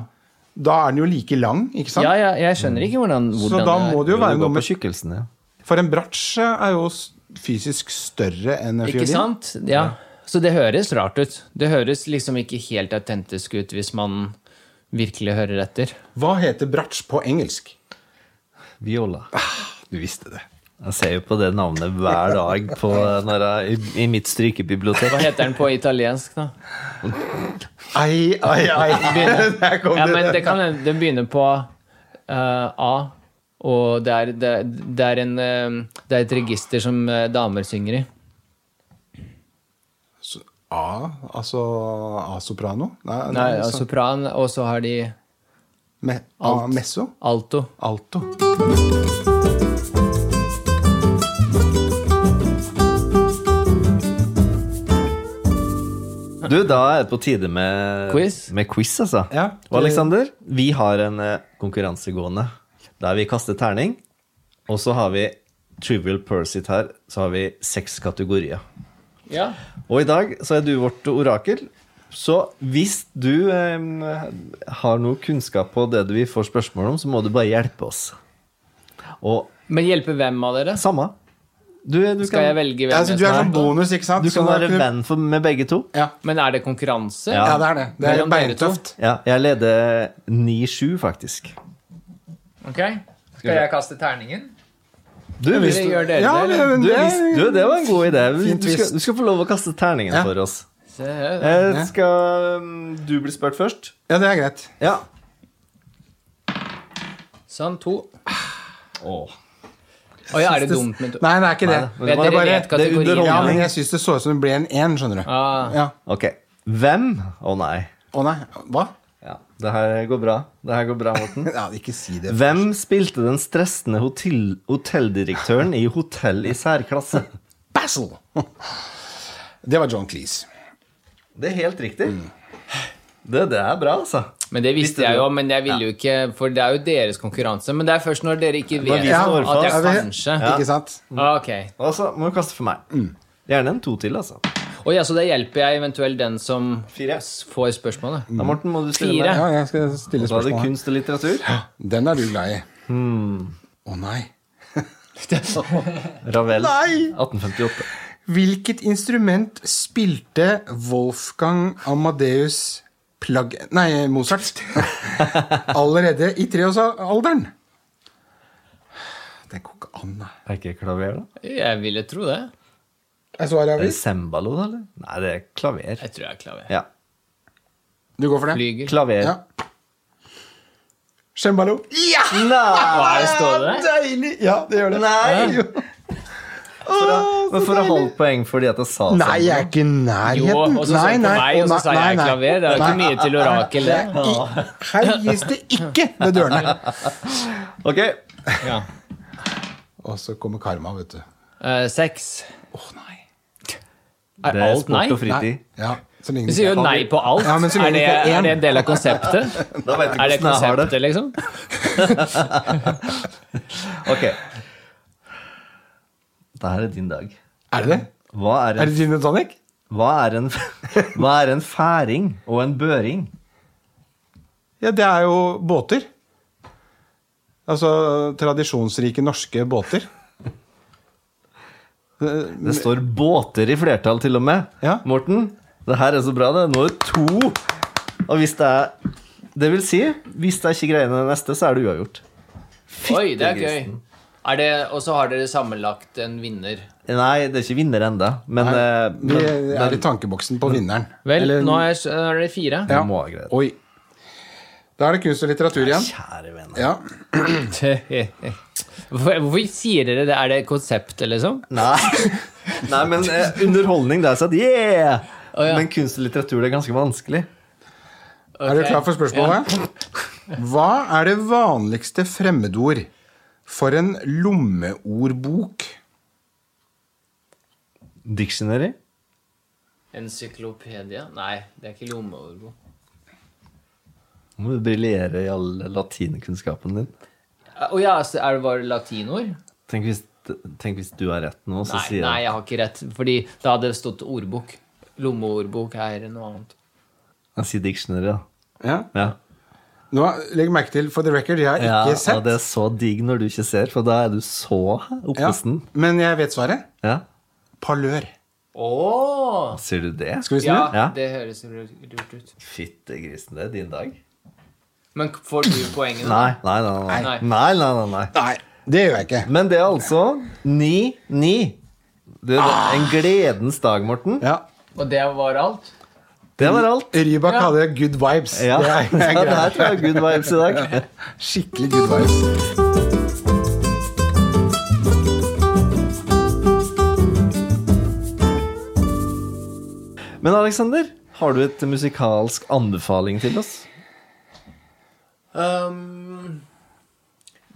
da er den jo like lang, ikke sant? Ja, ja, jeg skjønner ikke hvordan, Så da må det jo være noe på med tjukkelsen, ja. For en bratsj er jo fysisk større enn en Ikke fiolin. sant? Ja. Så det høres rart ut. Det høres liksom ikke helt autentisk ut hvis man virkelig hører etter. Hva heter bratsj på engelsk? Viola. Du visste det. Jeg ser jo på det navnet hver dag på, når jeg, i, i mitt strykebibliotek. Hva heter den på italiensk, da? Ai, ai, ai. Der kom Ja, det. men det kan hende det begynner på uh, A, og det er, det, det, er en, eh, det er et register som eh, damer synger i. A, altså A-soprano? Nei, Nei, nei, ja, så- sopran, og så har de me, A, messo? alto. Alto. Du, da er det på tide med Quiz. Med quiz altså. Ja, Og Alexander, vi har en eh, konkurranse gående der vi kaster terning. Og så har vi Trivial Persit her. Så har vi seks kategorier. Ja. Og i dag så er du vårt orakel. Så hvis du eh, har noe kunnskap på det du vil få spørsmål om, så må du bare hjelpe oss. Og Men hjelpe hvem av dere? samme. Du, du Skal jeg velge hvem Altså, du er sånn bonus, ikke sant? Du kan Så være kunne- venn for, med begge to. Ja. Men er det konkurranse? Ja. ja, det er det. Det er beintøft. Ja, jeg leder 9-7, faktisk. Ok. Skal jeg kaste terningen? Du, hvis du, det, Ja, det? men, du, det, hvis, du, det var en god idé. Fint Du skal, du skal få lov å kaste terningen Ja. for oss. Eh, skal um, du bli spurt først? ja, det er greit. Ja. Sånn, to. Åh. Oi, er det dumt med to? Nei, det er ikke det. Nei, det bare, det er ja, men jeg syns det så ut som det ble en én, skjønner du. Ah, Ja. Ok. Hvem Å nei. Å nei, hva? Ja, det her går bra. Det her går bra, Morten. Ja, ikke si det. Hvem spilte den stressende hotell, hotelldirektøren i Hotell i særklasse? Basil! Det var John Cleese. Det er helt riktig. Det, det er bra, altså. Men det visste Visste jeg jo, men jeg ville jo ikke For det er jo deres konkurranse. Men det er først når dere ikke vet Ja, at jeg Ja, kanskje Ikke sant? Ah, Ok. Og så må du kaste for meg. Gjerne en to til, altså. Og ja, Så det hjelper jeg eventuelt den som Fire. får spørsmålet. Da, Morten, må du stille Fire. meg. Ja, jeg skal stille Da er det spørsmål. kunst og litteratur. Den er du glad i. Å nei. Ravel. Nei! 1858. Hvilket instrument spilte Wolfgang Amadeus Plagg... Nei, Mozart. Allerede i treårsalderen. Den går ikke an, nei. Er ikke klaver, da? Jeg ville tro det. Er svaret det cembalo, da, eller? Nei, det er klaver. Jeg tror jeg er klaver. Ja. Du går for det? Flyger. Klaver. Ja. Cembalo. Ja! Nei! står det? Deilig! Ja, det gjør det. Nei! Jo. For å, men for å holde poeng fordi at jeg sa Nei, jeg er ikke i Jo, nærheten. og så nei, på meg, og så sa jeg klaver. Det er jo ikke mye til orakel, det. Her gis det ikke ved dørene. Ok. Ja. Og så kommer karma, vet du. Eh, Seks. Å nei. Er Det er alt nei? sport og fritid. Ja, så lenge Du sier jo nei på alt. Ja, er, det, er er det en del av konseptet? Da vet Er det konseptet, det. liksom? Ok. Da er det din dag. Er det det? Hva er Er en, det gin og tonic? hva er en, hva er en færing og en børing? Ja, det er jo båter. Altså tradisjonsrike norske båter. Det står båter i flertall til og med. Ja. Morten, det her er så bra, det. Nå er det to. Og hvis det er Det vil si, hvis det er ikke greier det neste, så er det uavgjort. Oi, det er gøy. Er det, og så har dere sammenlagt en vinner. Nei, det er ikke vinner enda, men, Nei, Vi men, er i tankeboksen på vinneren. Vel, Eller- nå er, er det fire. Ja. Oi. Da er det kunst og litteratur igjen. Kjære venner. Ja. Hvorfor, sier dere det? Er det konsept, liksom? Nei. Nei, men eh, underholdning, det er sånn yeah! Oh, ja. Men kunst og litteratur det er ganske vanskelig. Er du klar for spørsmålet? Hva er det vanligste fremmedord for en lommeordbok? Dictionary? Encyklopedia? Nei, det er ikke lommeordbok. Må du briljere i all latinkunnskapen din. Å ja, så er det bare latinord? Tenk hvis, tenk hvis du har rett nå, så Nei, sier nei, jeg jeg har ikke rett. Fordi da hadde det stått ordbok. Lommeordbok er noe annet. Jeg sier dictionary, da. Ja. Ja. Nå, legg merke til, for the record, jeg har ja, ikke sett. Ja, det er så digg når du ikke ser, for da er du så Ja, men jeg vet svaret. Ja. Parlør. Åh! Sier du det? Skal vi snu? Ja, Ja. det høres lurt ut. Fyttegrisen, det er din dag. Men får du poengene? Nei, nei, nei. Nei, Nei. nei, nei, nei, nei. Nei, det gjør jeg ikke. Men det er altså 9-9. Det er en gledens dag, Morten. Ja. Og det var alt? Det var alt. Rybak Ja. hadde good vibes. Ja, Det er, det, er det her tror jeg er good vibes i dag. Skikkelig good vibes. Men Aleksander, har du et musikalsk anbefaling til oss? Um,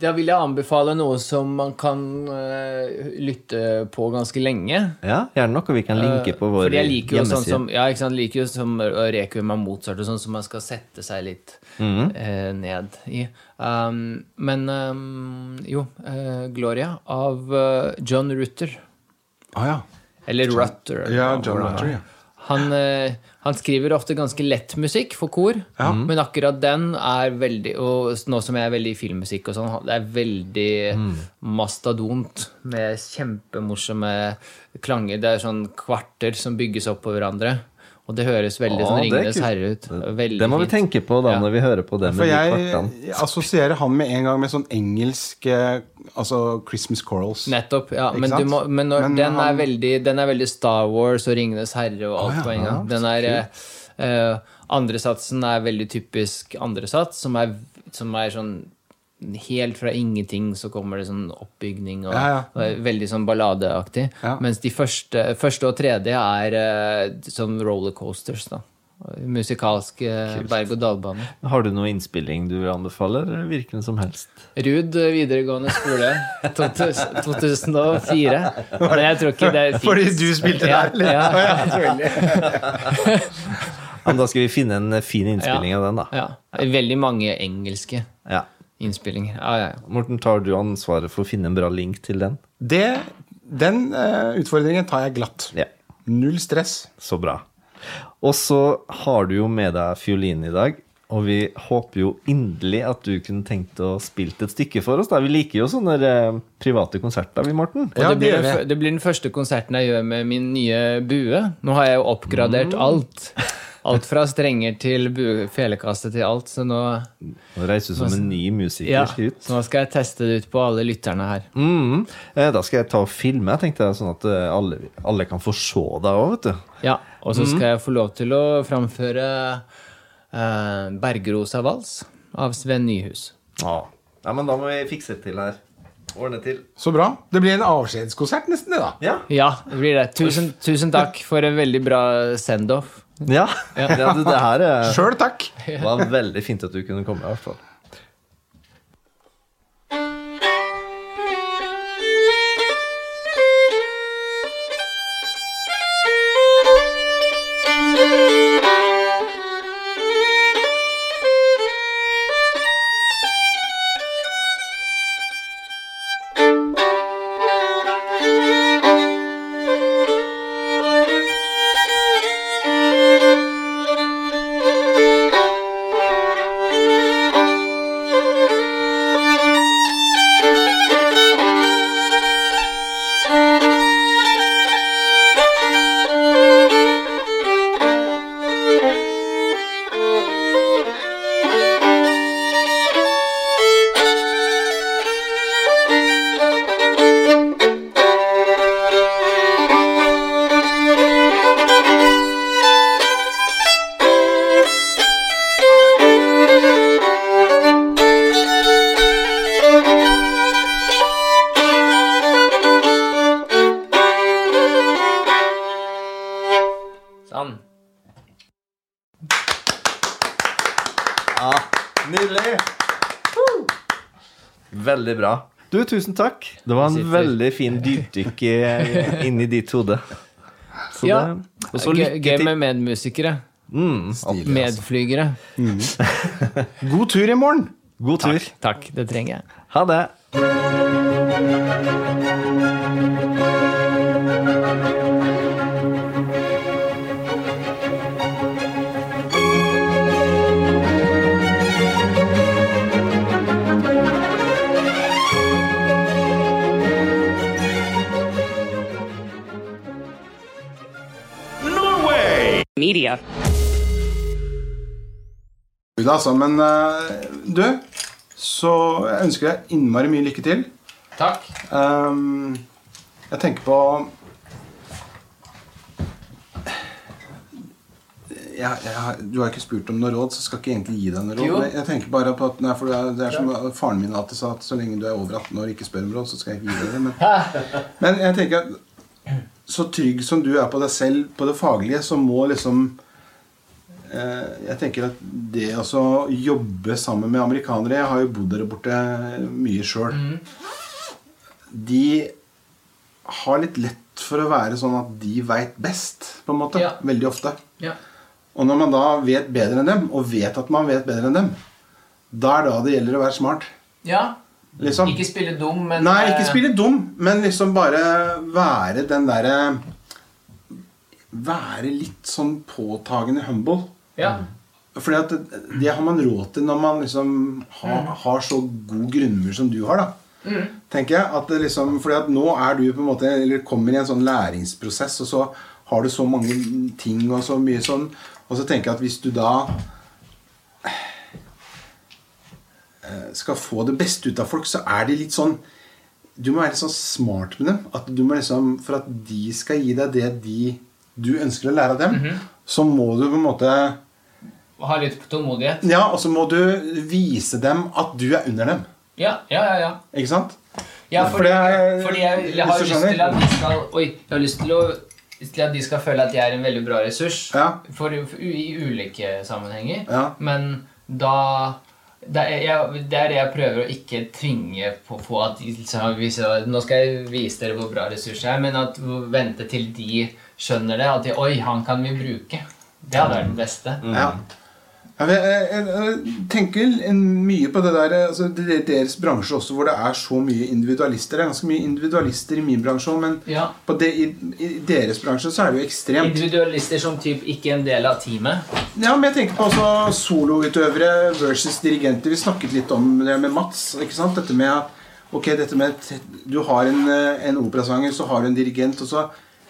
da vil jeg anbefale noe som man kan uh, lytte på ganske lenge. Ja, gjerne noe vi kan linke på vår Fordi jeg liker jo sånn som Ja, ikke sant, liker jo som Requiem av Mozart og sånn som man skal sette seg litt mm -hmm. uh, ned i. Um, men um, jo, eh, Gloria av eh, John Rutter. Å ja. Eller Rutter. Ja, John er. Rutter, ja. Han, eh, han skriver ofte ganske lett musikk for kor, men akkurat den er veldig Og nå som jeg er veldig i filmmusikk og sånn, det er veldig Mastadont med kjempemorsomme klanger. Det er sånn kvarter som bygges opp på hverandre. Og det høres veldig sånn Ringenes herre ut. Veldig Det må vi tenke på da Ja. når vi hører på det For med de jeg, de jeg assosierer han med en gang med sånn engelsk eh, Altså Christmas Corals. Nettopp. ja, Men, du må, men, når, Men den, han- er veldig, den er veldig Star Wars og Ringenes herre og alt på en gang. Den er eh, eh, Andresatsen er veldig typisk andresats, som er, som er sånn Helt fra ingenting så kommer det sånn oppbygning og, Ja, ja. og er veldig sånn balladeaktig. Ja. Mens de første, første og tredje er eh, sånn rollercoasters, da. Musikalsk eh, berg-og-dal-bane. Har du noe innspilling du anbefaler? anbefale, hvilken som helst? Ruud videregående skole, 2000 2004. Men jeg tror ikke det fins. Fordi du spilte der, eller? ja. Ja. Ja, da skal vi finne en eh, fin innspilling av den, da. Ja. Veldig mange engelske Ja. Innspillinger. Ja, ja, ja. Morten, tar du ansvaret for å finne en bra link til den? Det, den uh, utfordringen tar jeg glatt. Ja. Null stress. Så bra. Og så har du jo med deg fiolin i dag. Og vi håper jo inderlig at du kunne tenkt å spilt et stykke for oss. da. Vi liker jo sånne eh, private konserter, vi, Morten. Ja, det, blir det blir den første konserten jeg gjør med min nye bue. Nå har jeg jo oppgradert Mm. alt. alt fra strenger til felekasse til alt. Så nå, Nå reiser du som en ny musiker ja, ut. så nå skal jeg teste det ut på alle lytterne her. Mm. Eh, Da skal jeg ta og filme, tenkte jeg, sånn at eh, alle, alle kan få se deg òg, vet du. Ja, Og så skal jeg få lov til å framføre eh, 'Bergerosa vals' av Sven Nyhus. Ja. ja, men da må vi fikse det til her. Ordne til. Så bra. Det blir en avskjedskonsert, nesten, det, da. Ja. Ja, det blir det. Tusen, tusen takk for en veldig bra send-off. Ja, ja du, det her er, Sjøl takk. var veldig fint at du kunne komme, i hvert fall. Veldig bra. Du, tusen takk. Det var en Sitter. veldig fin dypdykk inni ditt hode. Så Ja. det, og så Gøy til. gøy med medmusikere. Mm, Stilig, altså. Medflygere. God tur i morgen. god tur. Takk, det trenger jeg. Ha det. Media. Altså, men eh, du, så jeg ønsker deg innmari mye lykke til. Takk. Um, jeg tenker på jeg, jeg, Du har ikke spurt om noe råd, så jeg skal ikke egentlig gi deg noe råd. Jo. Jeg tenker bare på at nei, for det er, det er som Faren min alltid sa at så lenge du er over 18 år og ikke spør om råd, så skal jeg ikke gi deg det. Men, men jeg tenker at så trygg som du er på deg selv på det faglige, så må liksom eh, Jeg tenker at det å jobbe sammen med amerikanere Jeg har jo bodd der borte mye sjøl. De har litt lett for å være sånn at de veit best, på en måte. Ja. Veldig ofte. Ja. Og når man da vet bedre enn dem, og vet at man vet bedre enn dem, da er det da det gjelder å være smart. ja. Liksom. Ikke spille dum, men Nei, ikke eh, spille dum, men liksom bare være den derre Være litt sånn påtagende humble. Ja. Fordi at det, har man råd til når man liksom har, har så god grunnmur som du har, da. Tenker jeg at liksom Fordi at nå er du på en måte Eller kommer i en sånn læringsprosess, og så har du så mange ting og så mye sånn Og så tenker jeg at hvis du da eh, skal få det beste ut av folk, så er de litt sånn Du må være litt sånn smart med dem. At du må liksom, For at de skal gi deg det de, du ønsker å lære av dem, så må du på en måte Ha litt tålmodighet. Ja, og så må du vise dem at du er under dem. Ja, ja, ja. ja. Ikke sant? Ja, For fordi, fordi jeg, jeg har lyst til at de skal Oi, jeg har lyst til, å, til at de skal føle at jeg er en veldig bra ressurs Ja. for, for, i ulike sammenhenger. Ja. Men da det er, jeg, det er det jeg prøver å ikke tvinge på, på at liksom, jeg, Nå skal jeg vise dere hvor bra ressurser er, men at vente til de skjønner det. At de Oi, han kan vi bruke. Det hadde vært det beste. Ja. Ja, Jeg, jeg, jeg tenker mye på det der altså, er Deres bransje også, hvor det er så mye individualister. Det er ganske mye individualister i min bransje òg, men Ja. på det, i, i deres bransje så er det jo ekstremt. Individualister som typ ikke en del av teamet. Ja, men jeg tenker på også soloutøvere versus dirigenter. Vi snakket litt om det med Mats. ikke sant? Dette med at Ok, dette med du har en, en operasanger, så har du en dirigent, og så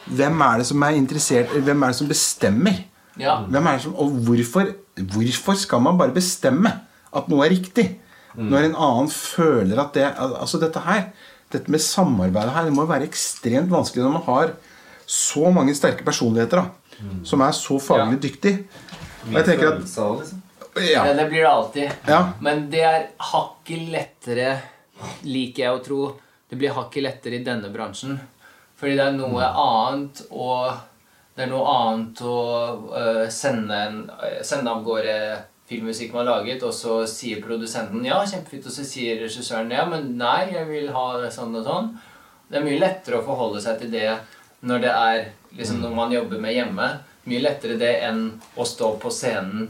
Hvem er det som er interessert Hvem er det som bestemmer? Ja. Hvem er det som, og hvorfor, hvorfor skal man bare bestemme at noe er riktig? Når en annen føler at det Altså dette her Dette med samarbeidet her Det må være ekstremt vanskelig når man har så mange sterke personligheter da, som er så faglig Ja. dyktige. Og jeg tenker at liksom. Ja, det blir det alltid. Ja. Men det er hakket lettere, liker jeg å tro. Det blir hakket lettere i denne bransjen. Fordi det er noe annet å Det er noe annet å uh, sende, en, øh, sende av gårde filmmusikk man har laget, og så sier produsenten 'ja, kjempefint', og så sier regissøren 'ja, men nei, jeg vil ha det sånn og sånn'. Det er mye lettere å forholde seg til det når det er liksom når man jobber med hjemme. Mye lettere det enn å stå på scenen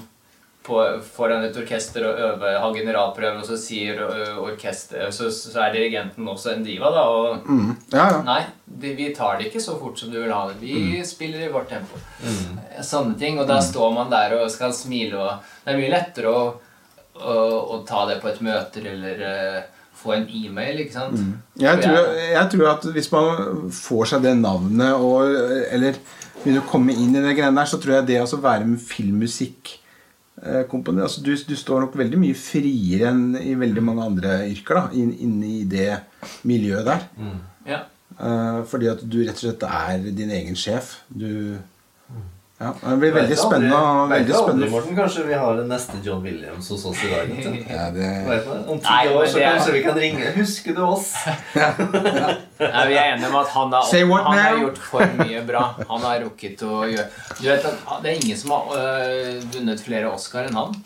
på, foran et orkester og øve, ha generalprøve, og så sier orkester så, så er dirigenten også en diva, da. Og mm, ja, ja. nei, de, vi tar det ikke så fort som du vil ha det. Vi spiller i vårt tempo. Sånne ting. Og da står man der og skal smile, og det er mye lettere å, å, å ta det på et møte eller ø, få en e-mail, ikke sant? Jeg tror, jeg tror at hvis man får seg det navnet og, Eller begynner å komme inn i det greiene der, så tror jeg det å være med filmmusikk eh, altså du, du står nok veldig mye friere enn i veldig mange andre yrker da, inn, inne i det miljøet der. Ja. Eh, fordi at du rett og slett er din egen sjef. Du Ja, det blir veldig spennende. Veldig aldri, spennende. Morten, kanskje vi har den neste John Williams hos oss i dag. Ja, det? Om ti år så det kanskje vi kan ringe. Husker du oss? Nei, vi er enige om at han har, han har gjort for mye bra. Han har rukket å gjøre Du vet at Det er ingen som har øh, vunnet flere Oscar enn han.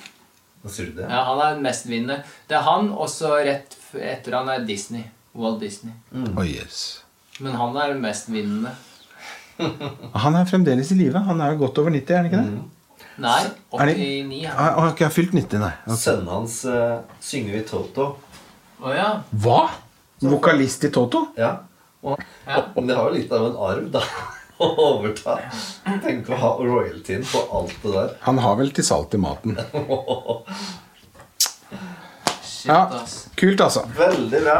Hva sier du det? Ja, Han er mestvinnende. Det er han, og så rett etter han er Disney. Walt Disney. oh, yes. Men han er mestvinnende. Han er fremdeles i live. Han er jo godt over 90, er han ikke det? Nei, Er det- 89. Han. Han har ikke fylt 90, nei. Okay. Sønnen hans uh, synger i Toto. Å ja. Hva? Vokalist i Toto? Ja. Og, Ja. Men det har jo litt av en arv, da. Å overta. Tenk å ha royaltyen på alt det der. Han har vel til salt i maten. Shit, Ja, kult, altså. Veldig bra.